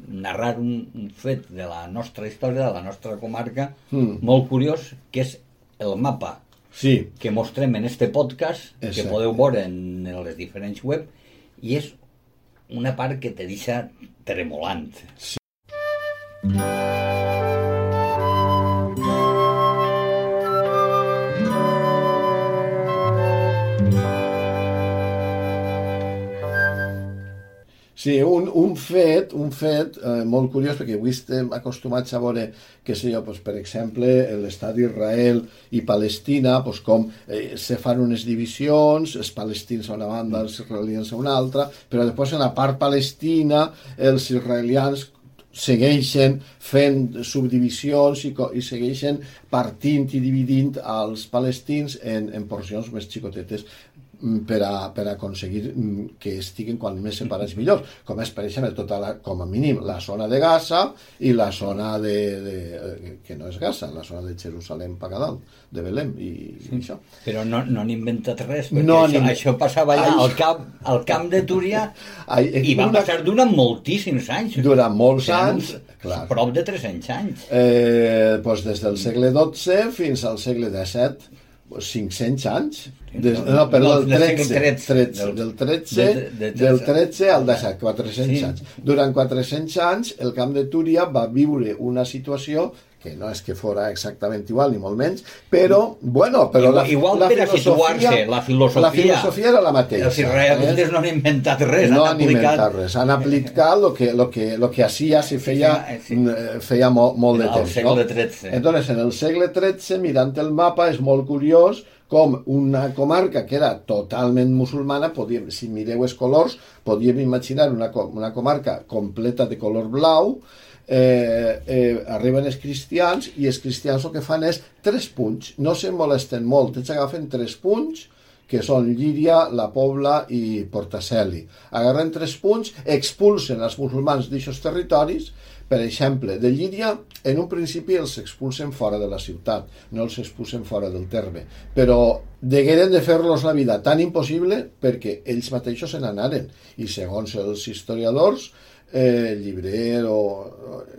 narrar un, un fet de la nostra història, de la nostra comarca, mm. molt curiós, que és el mapa sí. que mostrem en este podcast, Exacte. que podeu veure en, en les diferents web, i és una part que te deixa tremolant. Sí. Sí, un, un fet, un fet eh, molt curiós, perquè avui estem acostumats a veure, que sé jo, pues, per exemple, l'estat d'Israel i Palestina, pues, com eh, se fan unes divisions, els palestins a una banda, els israelians a una altra, però després en la part palestina els israelians segueixen fent subdivisions i, i segueixen partint i dividint els palestins en, en porcions més xicotetes per, a, per a aconseguir mm, que estiguen quan més separats millor, com és per exemple tota la, com a mínim la zona de Gaza i la zona de, de eh, que no és Gaza, la zona de Jerusalem per dalt, de Belém i, sí. i això. Però no, no han inventat res, perquè no això, això passava allà al camp, al camp de Túria Ai, i va una... passar durant moltíssims anys. Durant molts anys, clar. Prop de 300 anys. Eh, doncs des del segle XII fins al segle XVII 500 anys? Des, no, perdó, del 13, 13, del 13, del 13 al 17, 400 sí. anys. Durant 400 anys, el camp de Túria va viure una situació que no és que fora exactament igual, ni molt menys, però, bueno, però igual, la, igual la per a situar-se, la filosofia... La filosofia era la mateixa. Els israelites eh? no han inventat res, no han, han inventat res, han aplicat el que, lo que, lo que hacía se feia, sí, sí. feia molt, molt de temps. Al segle XIII. Entonces, en el segle XIII, mirant el mapa, és molt curiós com una comarca que era totalment musulmana, podíem, si mireu els colors, podíem imaginar una, una comarca completa de color blau, eh, eh, arriben els cristians i els cristians el que fan és tres punts, no se molesten molt, ells agafen tres punts, que són Llíria, La Pobla i Portaceli. Agarren tres punts, expulsen els musulmans d'aixòs territoris per exemple, de Llíria, en un principi els expulsen fora de la ciutat, no els expulsen fora del terme, però degueren de fer-los la vida tan impossible perquè ells mateixos se n'anaren. I segons els historiadors, eh, Llibrer o,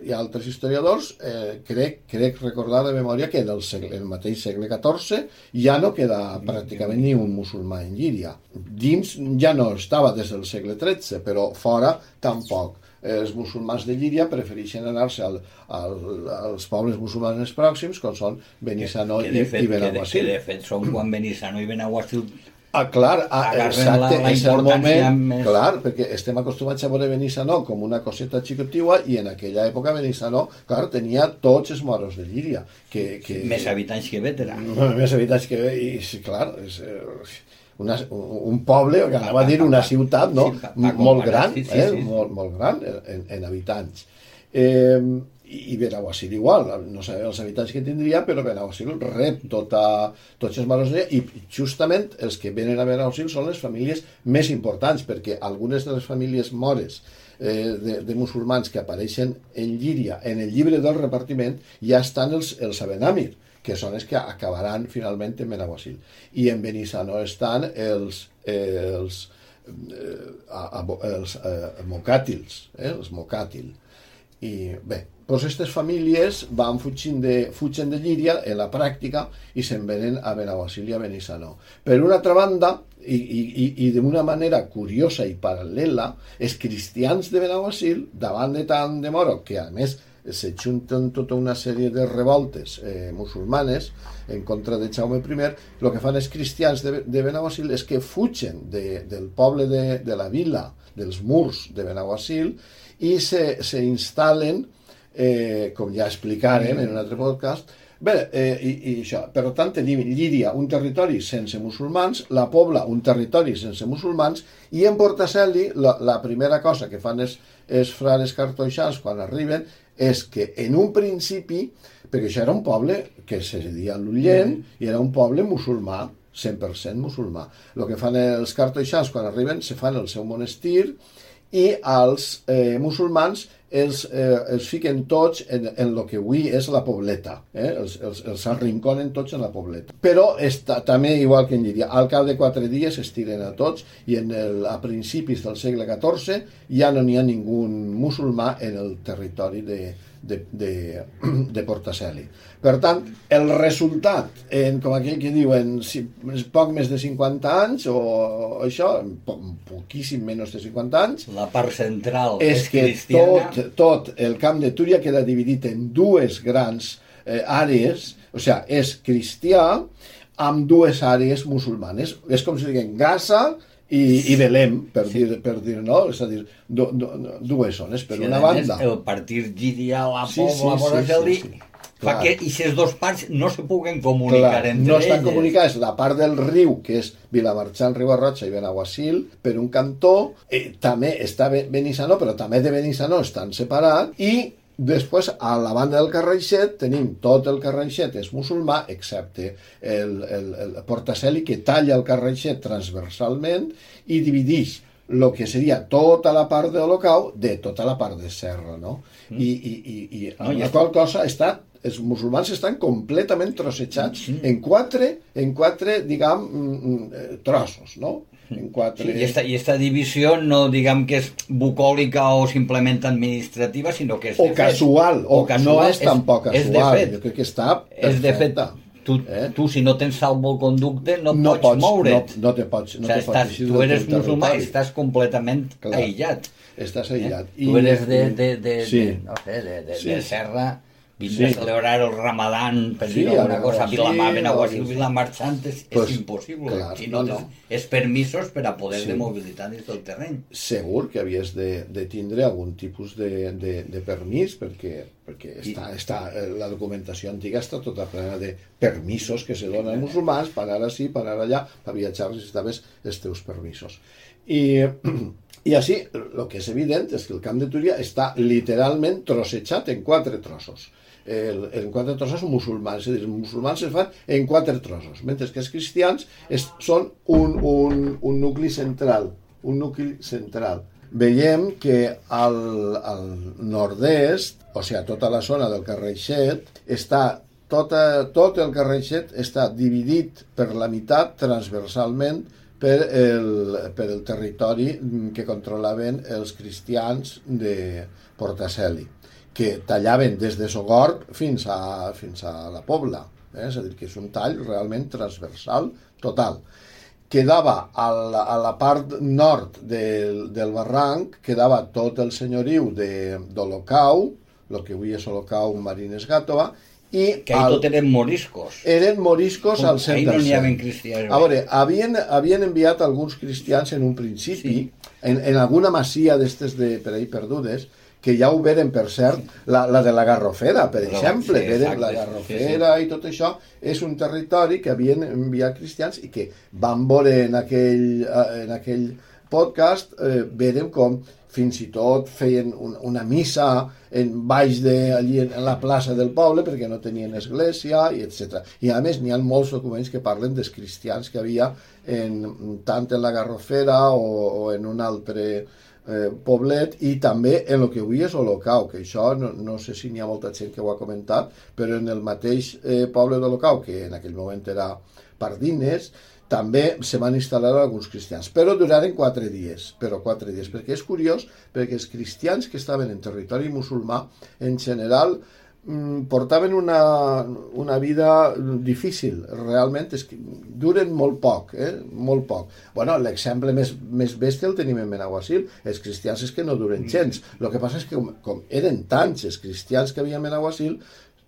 i altres historiadors, eh, crec, crec recordar de memòria que en el, segle, el mateix segle XIV ja no queda pràcticament ni un musulmà en Llíria. Dins ja no estava des del segle XIII, però fora tampoc els musulmans de Llíria prefereixen anar-se al, al, als pobles musulmans pròxims, com són Benissano que, que fet, i Benaguasil. Que, que de fet són quan Benissano i Benaguasil Ah, clar, ah, exacte, la, la és el moment, més... clar, perquè estem acostumats a veure Benissano com una coseta xicotiua i en aquella època Benissano, clar, tenia tots els moros de Llíria. Que, que... Més habitants que Vétera. Més habitants que Vétera, i clar, és, eh, una, un poble, que anava a dir una ciutat no? molt gran, eh? molt, molt gran en, en habitants. Eh, i Benaguasil igual, no sabem els habitants que tindria, però Benaguasil rep tota, tots els maros i justament els que venen a Benaguasil són les famílies més importants, perquè algunes de les famílies mores eh, de, de musulmans que apareixen en Llíria, en el llibre del repartiment, ja estan els, els Abenamir, que són els que acabaran finalment en Benaguasil. I en Benissano estan els, eh, els, eh, els eh, mocàtils, eh, els mocàtil. I bé, doncs aquestes famílies van fugint de, fugen de Llíria en la pràctica i se'n venen a Benaguasil i a Benissano. Per una altra banda, i, i, i d'una manera curiosa i paral·lela, els cristians de Benaguasil, davant de tant de moro, que a més se junten tota una sèrie de revoltes eh, musulmanes en contra de Jaume I, el que fan els cristians de, de Benaguasil és que fugen de, del poble de, de la vila, dels murs de Benaguasil, i se, se eh, com ja explicarem en un altre podcast, Bé, eh, i, i això. Per tant, tenim Llíria, un territori sense musulmans, la Pobla, un territori sense musulmans, i en Portaceli, la, la primera cosa que fan els, els frares cartoixans quan arriben és que en un principi, perquè això era un poble que se deia l'Ullent mm. i era un poble musulmà, 100% musulmà. El que fan els cartoixans quan arriben, se fan el seu monestir i els eh, musulmans els, eh, els fiquen tots en, en el que avui és la pobleta, eh? els, els, els arrinconen tots en la pobleta. Però està, també, igual que en Llíria, al cap de quatre dies es tiren a tots i en el, a principis del segle XIV ja no n'hi ha ningú musulmà en el territori de, de, de, de Portaceli. Per tant, el resultat, en, com aquell que diuen, si, poc més de 50 anys, o això, po, poquíssim menys de 50 anys... La part central és, és que cristiana. tot, tot el camp de Túria queda dividit en dues grans eh, àrees, o sigui, és cristià amb dues àrees musulmanes. És com si diguem Gaza, i, i Belém, per, sí. dir, per dir, no? És a dir, do, do, dues zones, per sí, una banda. El partir Gidia, la sí, Pobla, sí, sí, sí, sí, sí. fa que aquestes dos parts no se puguen comunicar Clar, entre no estan elles. comunicades. La part del riu, que és Vilamarxant, Riu Arrocha i Benaguasil, per un cantó, eh, també està Benissano, però també de Benissano estan separats, i Després, a la banda del Carraixet, tenim tot el Carraixet és musulmà, excepte el, el, el Portaceli, que talla el Carraixet transversalment i divideix el que seria tota la part de l'Olocau de tota la part de Serra, no? Mm. I, i, i, i ah, la qual cosa està els musulmans estan completament trossejats mm. en quatre, en quatre diguem, mm, mm, eh, trossos, no? En quatre... Sí, i, esta, I esta divisió no diguem que és bucòlica o simplement administrativa, sinó que és o casual, fet. o, o casual, no és, és tampoc casual, és de fet. jo crec que està perfecta. És de fet, tu, eh? tu si no tens salvoconducte no, no pots, pots moure't. No, no te pots, no o sigui, te estàs, pots tu eres musulmà, estàs completament Clar, aïllat. Estàs aïllat. Eh? I, tu eres de, de, de, sí. de, no sé, de, de, sí. de serra vindre sí. a celebrar el Ramadán, per sí, dir alguna cosa, a Vilamar, sí, Benaguasil, sí. Vilamar és, pues, és impossible. Clar, si no, no. És permisos per a poder sí. de mobilitat dins del terreny. Segur que havies de, de tindre algun tipus de, de, de permís, perquè, perquè està, I... està, eh, la documentació antiga està tota plena de permisos que se donen als musulmans per ara sí, per ara allà, per viatjar necessitaves els teus permisos. I, i així, el que és evident és que el camp de Túria està literalment trossejat en quatre trossos el, en quatre trossos musulmans, és a dir, els musulmans es fan en quatre trossos, mentre que els cristians es, són un, un, un nucli central, un nucli central. Veiem que al, al nord-est, o sigui, tota la zona del carrer Xet, està tota, tot el carrer Xet està dividit per la meitat transversalment per el, per el territori que controlaven els cristians de Portaceli que tallaven des de Sogort fins a, fins a la Pobla. Eh? És a dir, que és un tall realment transversal total. Quedava a la, a la part nord del, del barranc, quedava tot el senyoriu d'Olocau, el que avui és Olocau Marines Gàtova, i que ahí al, tot eren moriscos. Eren moriscos Com, al 100%. Ahí no n'hi havia cristians. A veure, havien, havien enviat alguns cristians en un principi, sí. en, en alguna masia d'estes de, per ahí perdudes, que ja ho veren, per cert, la, la de la Garrofera, per Però, exemple, sí, veren la Garrofera sí, sí. i tot això, és un territori que havien enviat cristians i que van veure en aquell, eh, en aquell podcast, eh, veren com fins i tot feien un, una missa en baix de, allí en, en la plaça del poble perquè no tenien església i etc. I a més n'hi ha molts documents que parlen dels cristians que havia en, tant en la Garrofera o, o en un altre eh, poblet i també en el que avui és Olocau, que això no, no sé si n'hi ha molta gent que ho ha comentat, però en el mateix eh, poble d'Olocau, que en aquell moment era Pardines, també se van instal·lar alguns cristians, però duraren quatre dies, però quatre dies, perquè és curiós, perquè els cristians que estaven en territori musulmà, en general, portaven una, una vida difícil, realment, és que duren molt poc, eh? molt poc. bueno, l'exemple més, més bèstia el tenim en Benaguasil, els cristians és que no duren gens, el que passa és que com, com eren tants els cristians que havia en Benaguasil,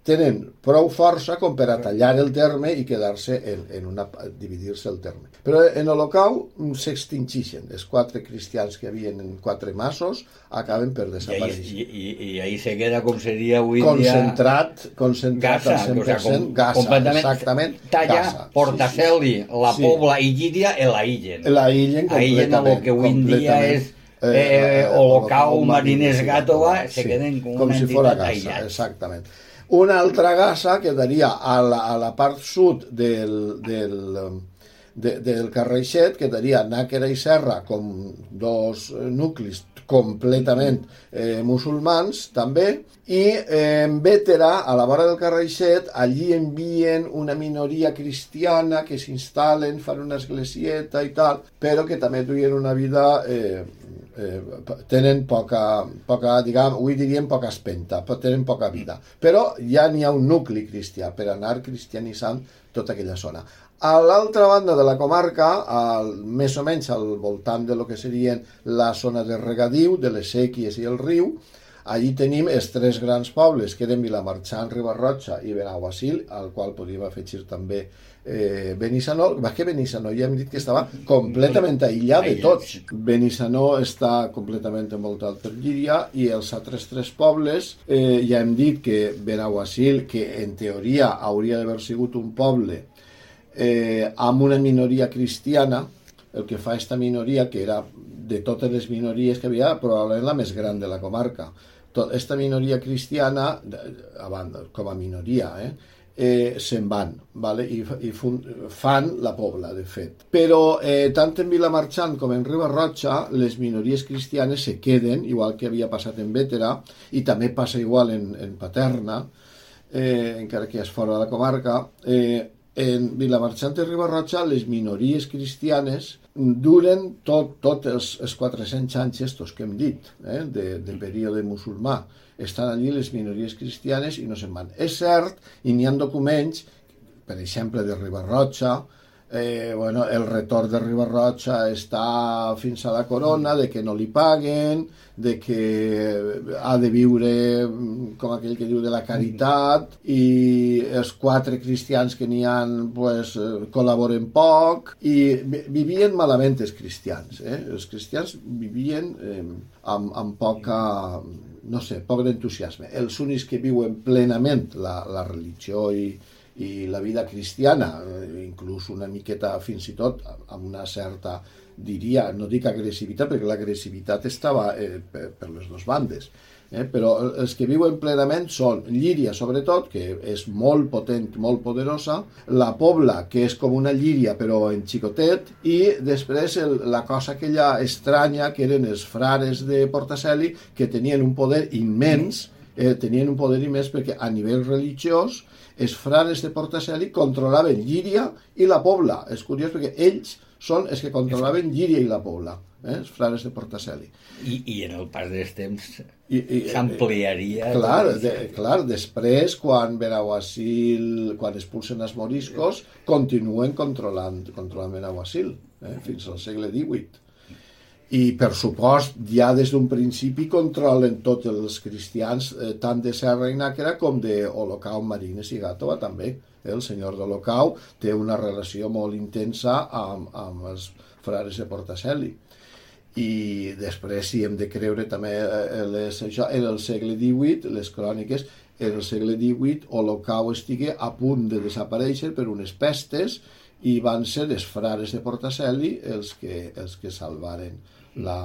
tenen prou força com per a tallar el terme i quedar-se en, en una... dividir-se el terme. Però en l'Holocau s'extingixen. Els quatre cristians que havien en quatre massos acaben per desaparèixer. I, i, i, i ahí se queda com seria avui concentrat, dia... Concentrat, al 100%, o sea, com, Gaza, exactament. Talla, Gaza, Portaceli, sí, sí. la sí. Pobla i Llíria la illen. La illen completament. Aïllen el que avui dia és eh, eh, Holocau, Marines Gàtova, se sí, queden com, com una si fos Gaza, aïllat. Exactament. Una altra gassa quedaria a la, a la part sud del, del, de, del Carreixet, quedaria Nàquera i Serra com dos nuclis completament eh, musulmans també, i eh, en Bétera, a la vora del Carreixet, allí envien una minoria cristiana que s'instal·len, fan una esglésieta i tal, però que també duien una vida eh, eh, tenen poca, poca diguem, avui diríem poca espenta, tenen poca vida. Però ja n'hi ha un nucli cristià per anar cristianitzant tota aquella zona. A l'altra banda de la comarca, al, més o menys al voltant de lo que serien la zona de regadiu, de les sèquies i el riu, allí tenim els tres grans pobles, que eren Vilamarxant, Ribarrotxa i Benaguasil, al qual podríem afegir també eh, Benissanó, va que Benissanó ja hem dit que estava completament aïllat de tots. Benissanó està completament envoltat per Llíria i els altres tres pobles, eh, ja hem dit que Benaguasil, que en teoria hauria d'haver sigut un poble eh, amb una minoria cristiana, el que fa aquesta minoria, que era de totes les minories que havia, probablement la més gran de la comarca, tota aquesta minoria cristiana, a banda, com a minoria, eh, eh, se'n van vale? i, i fun, fan la pobla, de fet. Però eh, tant en Vilamarxant com en Ribarrotxa les minories cristianes se queden, igual que havia passat en Vétera, i també passa igual en, en Paterna, eh, encara que és fora de la comarca. Eh, en Vilamarxant i Ribarrotxa les minories cristianes duren tot, tot els, els 400 anys estos que hem dit, eh, de, de període musulmà estan allí les minories cristianes i no se'n van. És cert, i n'hi ha documents, per exemple, de Ribarrotxa, eh, bueno, el retorn de Ribarrotxa està fins a la corona, de que no li paguen, de que ha de viure, com aquell que diu, de la caritat, i els quatre cristians que n'hi han pues, col·laboren poc, i vivien malament els cristians. Eh? Els cristians vivien eh, amb, amb poca no sé, poc d'entusiasme. Els únics que viuen plenament la, la religió i, i la vida cristiana, eh, inclús una miqueta fins i tot amb una certa, diria, no dic agressivitat, perquè l'agressivitat estava eh, per, per les dues bandes, eh? però els que viuen plenament són Llíria, sobretot, que és molt potent, molt poderosa, la Pobla, que és com una Llíria però en xicotet, i després el, la cosa aquella estranya que eren els frares de Portaceli, que tenien un poder immens, eh, tenien un poder immens perquè a nivell religiós els frares de Portaceli controlaven Llíria i la Pobla. És curiós perquè ells són els que controlaven Llíria i la Pobla eh, els frares de Portaceli. I, i en el pas dels temps s'ampliaria... Clar, de, clar, després, quan Benaguasil, quan expulsen els moriscos, continuen controlant, controlant Benaguasil, eh, fins al segle XVIII. I, per supost, ja des d'un principi controlen tots els cristians, eh, tant de Serra i Nàquera com de Olocau, Marines i Gàtova, també. El senyor d'Olocau té una relació molt intensa amb, amb els frares de Portaceli i després si hem de creure també eh, les, això, en el segle XVIII les cròniques en el segle XVIII Olocau estigué a punt de desaparèixer per unes pestes i van ser els frares de Portaceli els que, els que salvaren la,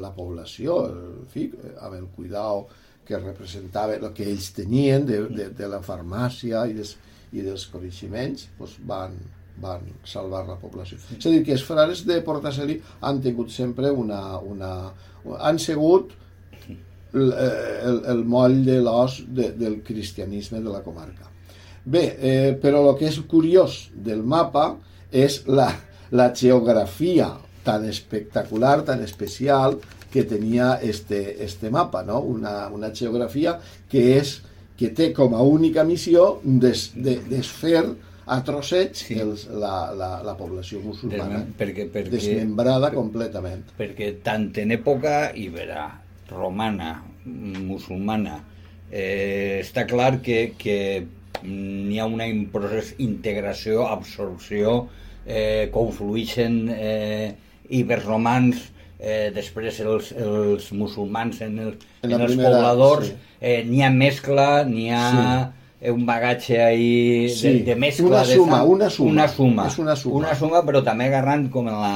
la població en fi, amb el cuidado que representava el que ells tenien de, de, de la farmàcia i, des, i dels coneixements doncs van, van salvar la població. És a dir, que els frares de Portaceli han tingut sempre una... una han segut el, el, el moll de l'os de, del cristianisme de la comarca. Bé, eh, però el que és curiós del mapa és la, la geografia tan espectacular, tan especial que tenia este, este mapa, no? una, una geografia que, és, que té com a única missió desfer des, des a trossets sí. els, la, la, la població musulmana perquè, perquè, desmembrada completament. Perquè tant en època ibera, romana, musulmana, eh, està clar que, que n'hi ha una procés integració, absorció, eh, confluïxen eh, iberromans, eh, després els, els musulmans en, el, en, en els primera, pobladors, sí. eh, n'hi ha mescla, n'hi ha... Sí. un bagatge ahí sí, de, de mescla una suma, de una suma, una suma, és una suma, una suma però també agarrant com la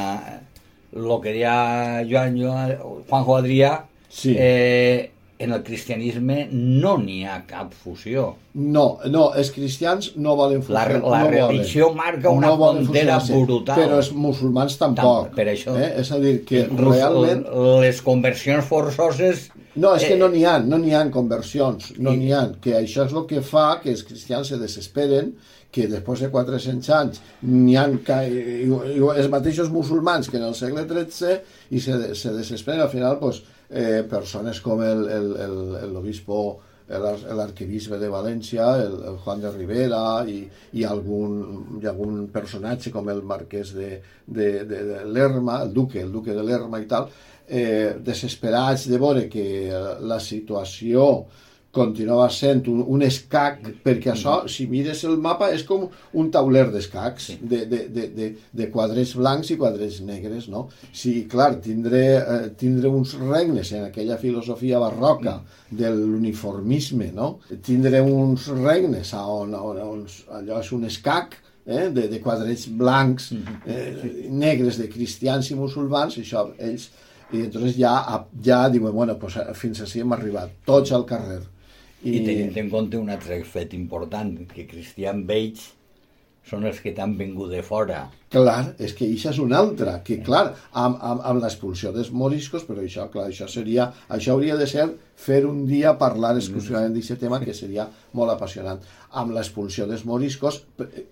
lo que deia Joan, Joan Juanjo Adrià sí. eh, en el cristianisme no n'hi ha cap fusió no, no, els cristians no volen fusió la, la no religió volen. marca una no frontera brutal però els musulmans tampoc, tampoc per això, eh? és a dir que realment les conversions forçoses no, és que no n'hi ha, no n'hi ha conversions, no n'hi ha, que això és el que fa que els cristians se desesperen, que després de 400 anys n'hi ha els mateixos musulmans que en el segle XIII i se, se desesperen al final pues, eh, persones com l'obispo l'arquebisbe de València, el, el Juan de Rivera i, i, algun, i algun personatge com el marquès de, de, de, de Lerma, el duque, el duque de Lerma i tal, eh, desesperats de veure que la situació continuava sent un, un escac, perquè això, si mires el mapa, és com un tauler d'escacs, de, de, de, de, de quadrets blancs i quadrets negres, no? Si, clar, tindre, eh, tindre uns regnes en aquella filosofia barroca de l'uniformisme, no? Tindre uns regnes on, on, on allò és un escac, eh, de, de quadrets blancs, eh, negres, de cristians i musulmans, això ells i entonces ja, ja diuen, bueno, pues fins així hem arribat, tots al carrer. I, I tenint en compte un altre fet important, que Cristian Vells són els que t'han vingut de fora. Clar, és que això és una altra, que clar, amb, amb, amb l'expulsió dels moriscos, però això, clar, això seria, això hauria de ser fer un dia parlar exclusivament mm. d'aquest tema, que seria molt apassionant. Amb l'expulsió dels moriscos,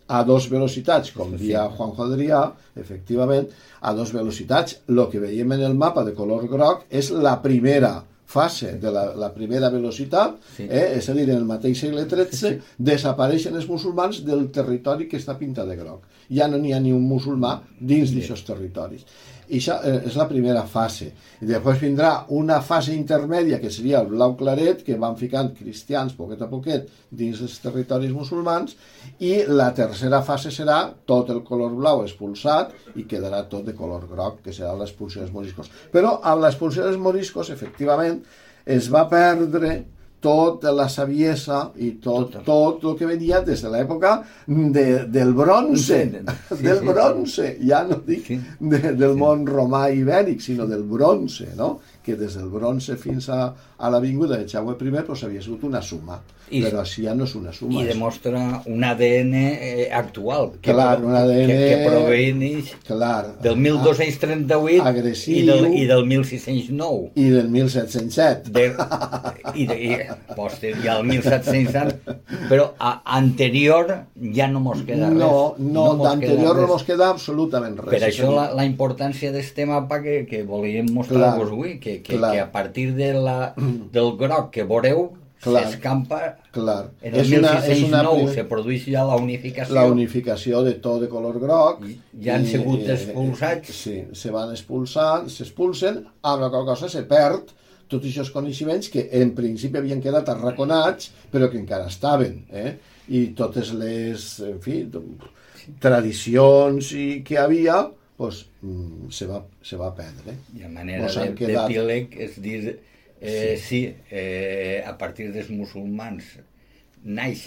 a dos velocitats, com dia Juanjo Adrià, efectivament, a dos velocitats. El que veiem en el mapa de color groc és la primera fase de la, la primera velocitat, sí. eh, és a dir, en el mateix segle XIII, sí. desapareixen els musulmans del territori que està pintat de groc. Ja no n'hi ha ni un musulmà dins d'aquests territoris. I això eh, és la primera fase. I després vindrà una fase intermèdia, que seria el blau claret, que van ficant cristians poquet a poquet dins els territoris musulmans, i la tercera fase serà tot el color blau expulsat i quedarà tot de color groc, que serà l'expulsió dels moriscos. Però amb l'expulsió dels moriscos, efectivament, es va perdre tota la saviesa i tot, tot, tot el que venia des de l'època de, del bronze, sí, del bronze, ja no dic sí. de, del món romà ibèric, sinó del bronze, no? Que des del bronze fins a, a l'avinguda de Jaume I pues, havia sigut una suma. I, però així ja no és una suma. I demostra un ADN eh, actual, que, clar, un ADN, que, que provenix clar, del 1238 agressiu, i, del, i del 1609. I del 1707. De, I, de, i, poster, i el 1707, però a, anterior ja no mos queda res. No, no, no d'anterior no mos queda absolutament res. Per això la, la importància d'aquest mapa que, que volíem mostrar-vos avui, que, que, que a partir de la, del groc que veureu s'escampa clar. en el és 1609 una, se produeix ja la unificació la unificació de tot de color groc i ja han sigut eh, expulsats sí, se van expulsar s'expulsen amb la qual cosa se perd tots aquests coneixements que en principi havien quedat arraconats però que encara estaven eh? i totes les en fi, tradicions i que havia pues, mm, se, va, se va perdre i a manera de, quedat... d'epíleg és dir Eh, sí, sí eh, a partir dels musulmans naix,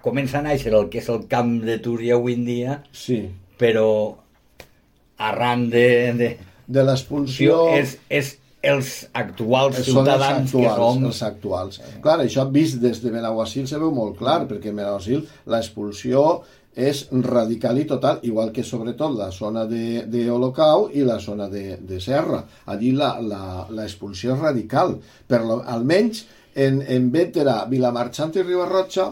comença a néixer el que és el camp de Túria avui en dia, sí. però arran de... De, de l'expulsió... És, és els actuals ciutadans els actuals, que som... Els actuals. Clar, això vist des de Benaguasil se veu molt clar, perquè en Benaguasil l'expulsió és radical i total, igual que sobretot la zona de, de Olocau i la zona de, de Serra. Allí l'expulsió és radical, però almenys en, en Bétera, Vilamarxant i Ribarrotxa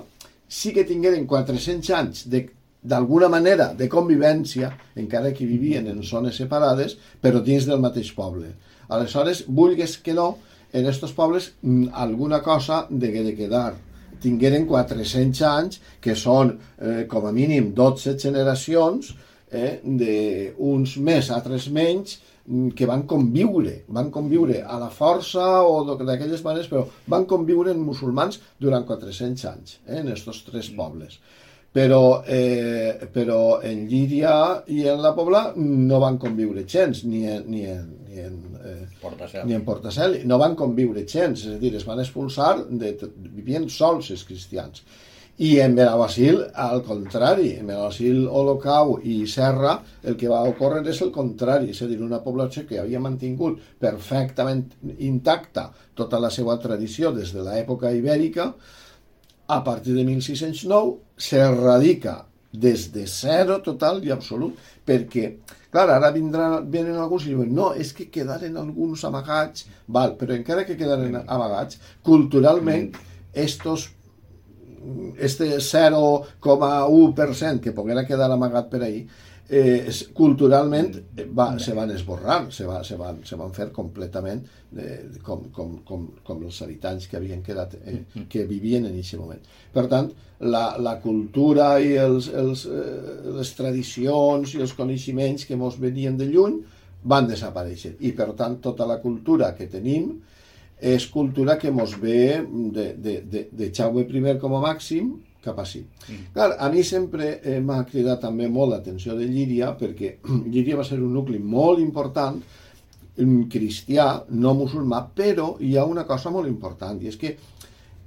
sí que tingueren 400 anys de d'alguna manera de convivència, encara que vivien en zones separades, però dins del mateix poble. Aleshores, vulgues que no, en aquests pobles mm, alguna cosa degué de quedar tingueren 400 anys, que són eh, com a mínim 12 generacions, eh, d'uns més, altres menys, mm, que van conviure, van conviure a la força o d'aquelles maneres, però van conviure en musulmans durant 400 anys, eh, en aquests tres pobles. Però, eh, però en Llíria i en la Pobla no van conviure gens, ni en, ni en, ni en eh, Portacel. ni en Portacel, no van conviure gens, és a dir, es van expulsar, de, vivien sols els cristians. I en Benaguasil, al contrari, en Benaguasil, Olocau i Serra, el que va ocórrer és el contrari, és a dir, una població que havia mantingut perfectament intacta tota la seva tradició des de l'època ibèrica, a partir de 1609 se radica des de zero total i absolut, perquè Clar, ara vindran, venen alguns i diuen no, és que quedaren alguns amagats, val, però encara que quedaren amagats, culturalment, estos este 0,1% que poguera quedar amagat per ahí, eh, culturalment va, se van esborrar, se, va, se, van, se van fer completament eh, com, com, com, com els habitants que havien quedat, eh, que vivien en aquest moment. Per tant, la, la cultura i els, els, eh, les tradicions i els coneixements que ens venien de lluny van desaparèixer. I per tant tota la cultura que tenim és cultura que ens ve de, de, de, de Jaume I com a màxim cap així. Mm. Clar, a mi sempre eh, m'ha cridat també molt l'atenció de Llíria perquè Llíria va ser un nucli molt important cristià, no musulmà, però hi ha una cosa molt important i és que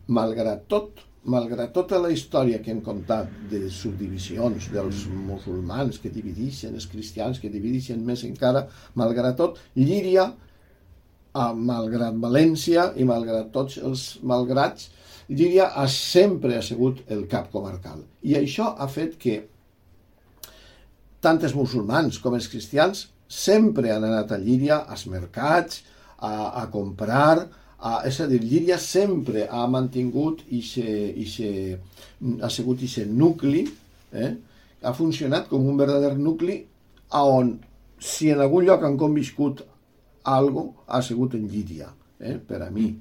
malgrat tot malgrat tota la història que hem contat de subdivisions dels musulmans que divideixen, els cristians que divideixen més encara, malgrat tot, Llíria a, malgrat València i malgrat tots els malgrats, Llíria ha sempre ha sigut el cap comarcal. I això ha fet que tant els musulmans com els cristians sempre han anat a Llíria, als mercats, a, a comprar, a, és a dir, Llíria sempre ha mantingut i ha sigut aquest nucli, eh? ha funcionat com un verdader nucli on si en algun lloc han conviscut algo ha sigut en Llíria, eh? per a mi.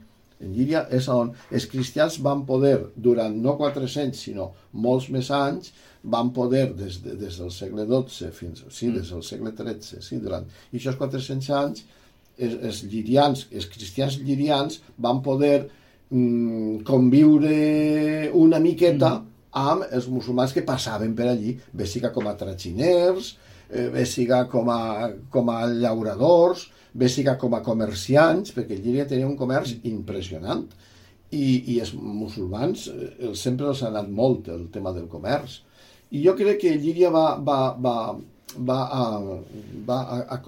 En Llíria és on els cristians van poder, durant no 400, sinó molts més anys, van poder, des, de, des del segle XII fins, sí, mm. des del segle XIII, sí, durant i aquests 400 anys, els, els llirians, els cristians llirians van poder mm, conviure una miqueta mm. amb els musulmans que passaven per allí, bé siga com a traginers, eh, bé siga com a, com a llauradors, bé siga com a comerciants, perquè Llíria tenia un comerç impressionant, i, i els musulmans eh, sempre els ha anat molt el tema del comerç. I jo crec que Llíria va, va, va, va, a, va a, a,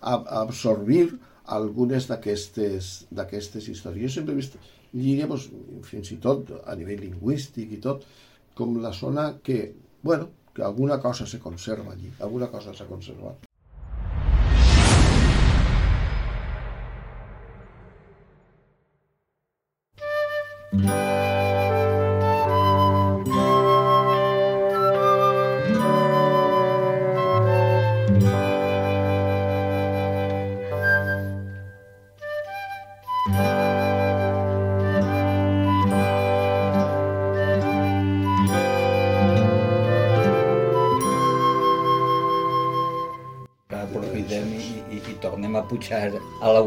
a, absorbir algunes d'aquestes històries. Jo sempre he vist Llíria, doncs, fins i tot a nivell lingüístic i tot, com la zona que, bueno, que alguna cosa se conserva allí, alguna cosa s'ha conservat. Mm-hmm.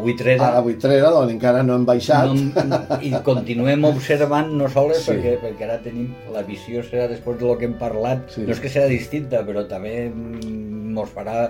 Buitrera. A la buitrera, on encara no hem baixat. No, I continuem observant no sols sí. perquè, perquè ara tenim la visió serà després de lo que hem parlat, sí. no és que serà distinta, però també ens farà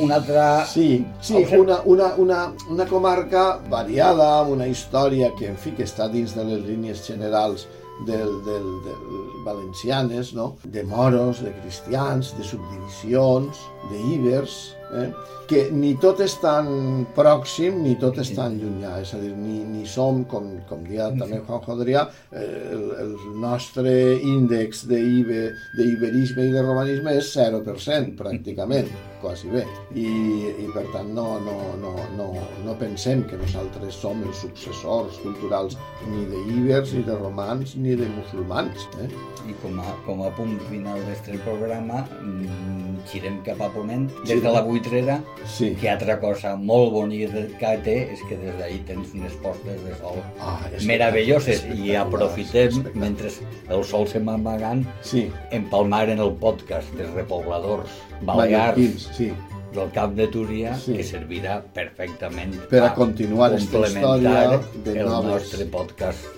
una altra... Sí, sí una, una, una, una comarca variada, amb una història que, en fi, que està dins de les línies generals del, del, del valencianes, no? de moros, de cristians, de subdivisions, d'íbers, eh? que ni tot és tan pròxim ni tot és tan llunyà, és a dir, ni, ni som, com, com dia també Juan Jodrià, eh, el, el nostre índex d'iberisme i de romanisme és 0% pràcticament, quasi bé. I, i per tant no, no, no, no, no pensem que nosaltres som els successors culturals ni d'íbers, ni de romans, ni de musulmans. Eh? I com a, com a punt final del programa, mm, girem cap a Ponent, des de la Buitrera, Sí. Que altra cosa molt bonica que té és que des d'ahir tens unes postes de sol ah, meravelloses i aprofitem, mentre el sol se m'amagant, sí. empalmar en el podcast dels repobladors balears sí. del Cap de Túria, sí. que servirà perfectament per a continuar aquesta història de el noves... nostre podcast.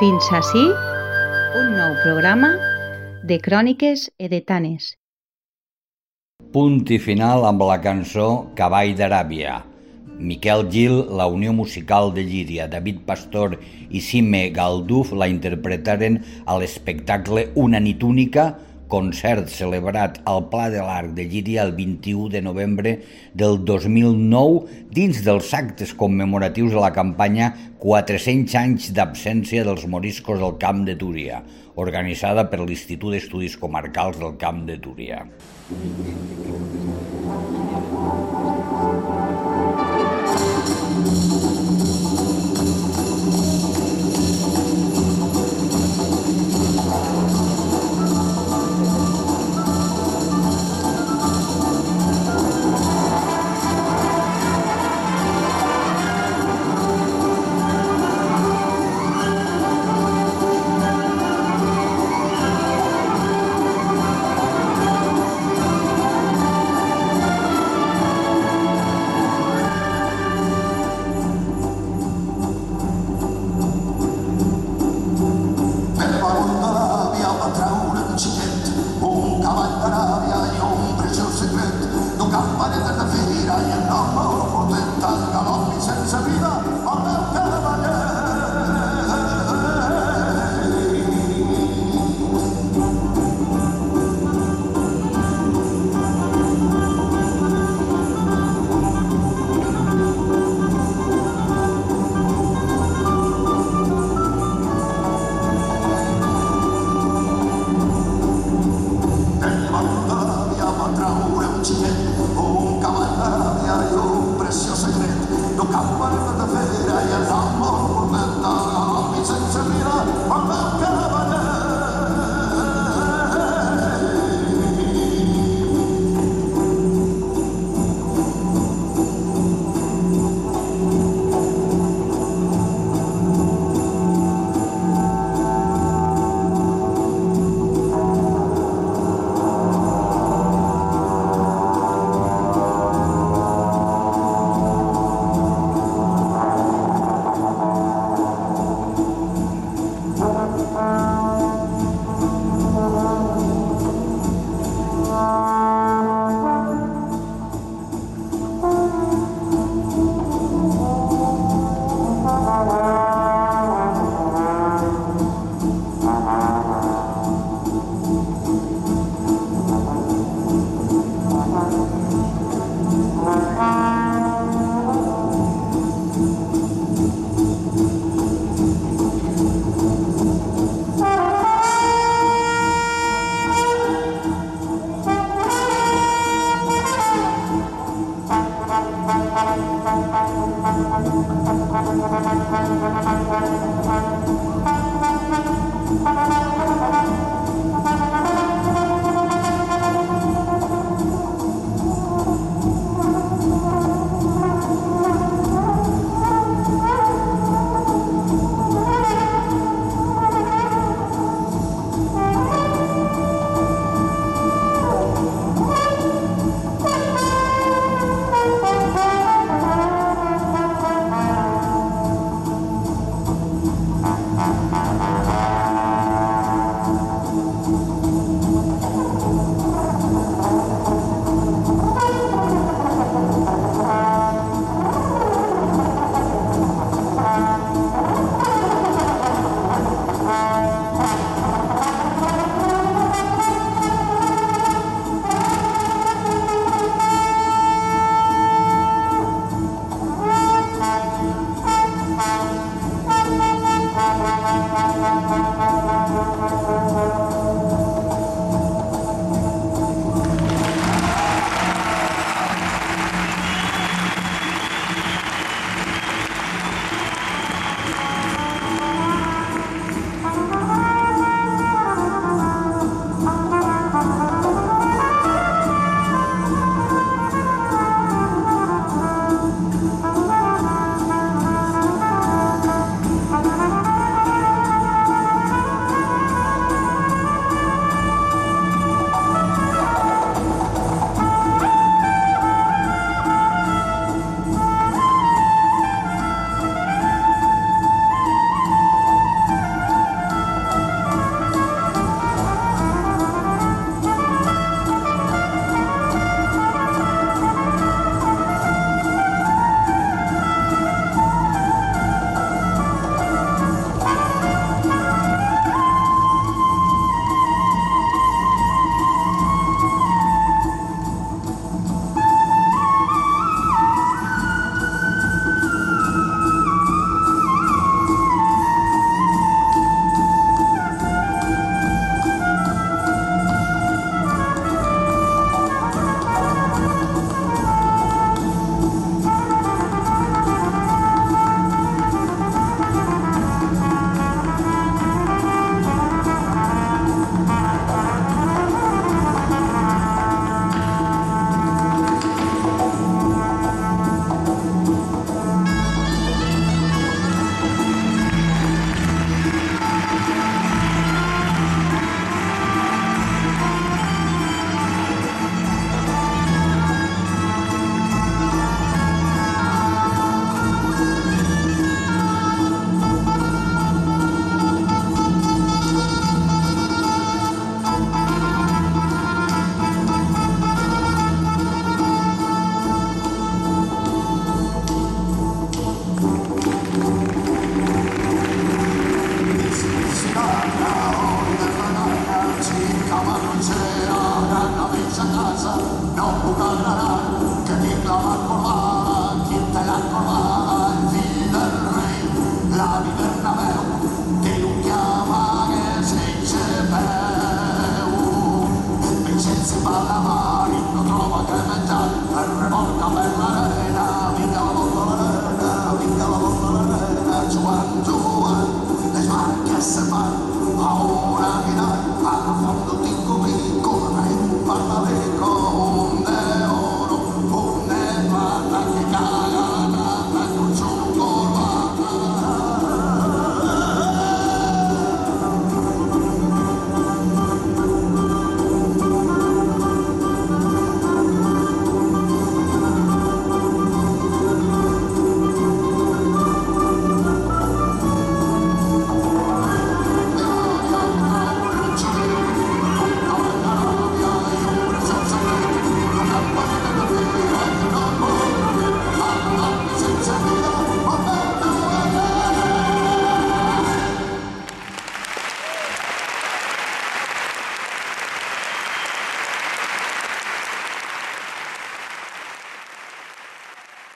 Fins nou programa de Cròniques Edetanes. Punt i final amb la cançó Cavall d'Aràbia. Miquel Gil, la Unió Musical de Llíria, David Pastor i Sime Galduf la interpretaren a l'espectacle Una nit única, concert celebrat al Pla de l'Arc de Llíria el 21 de novembre del 2009 dins dels actes commemoratius de la campanya 400 anys d'absència dels moriscos del Camp de Túria, organitzada per l'Institut d'Estudis Comarcals del Camp de Túria. campanellas de feira y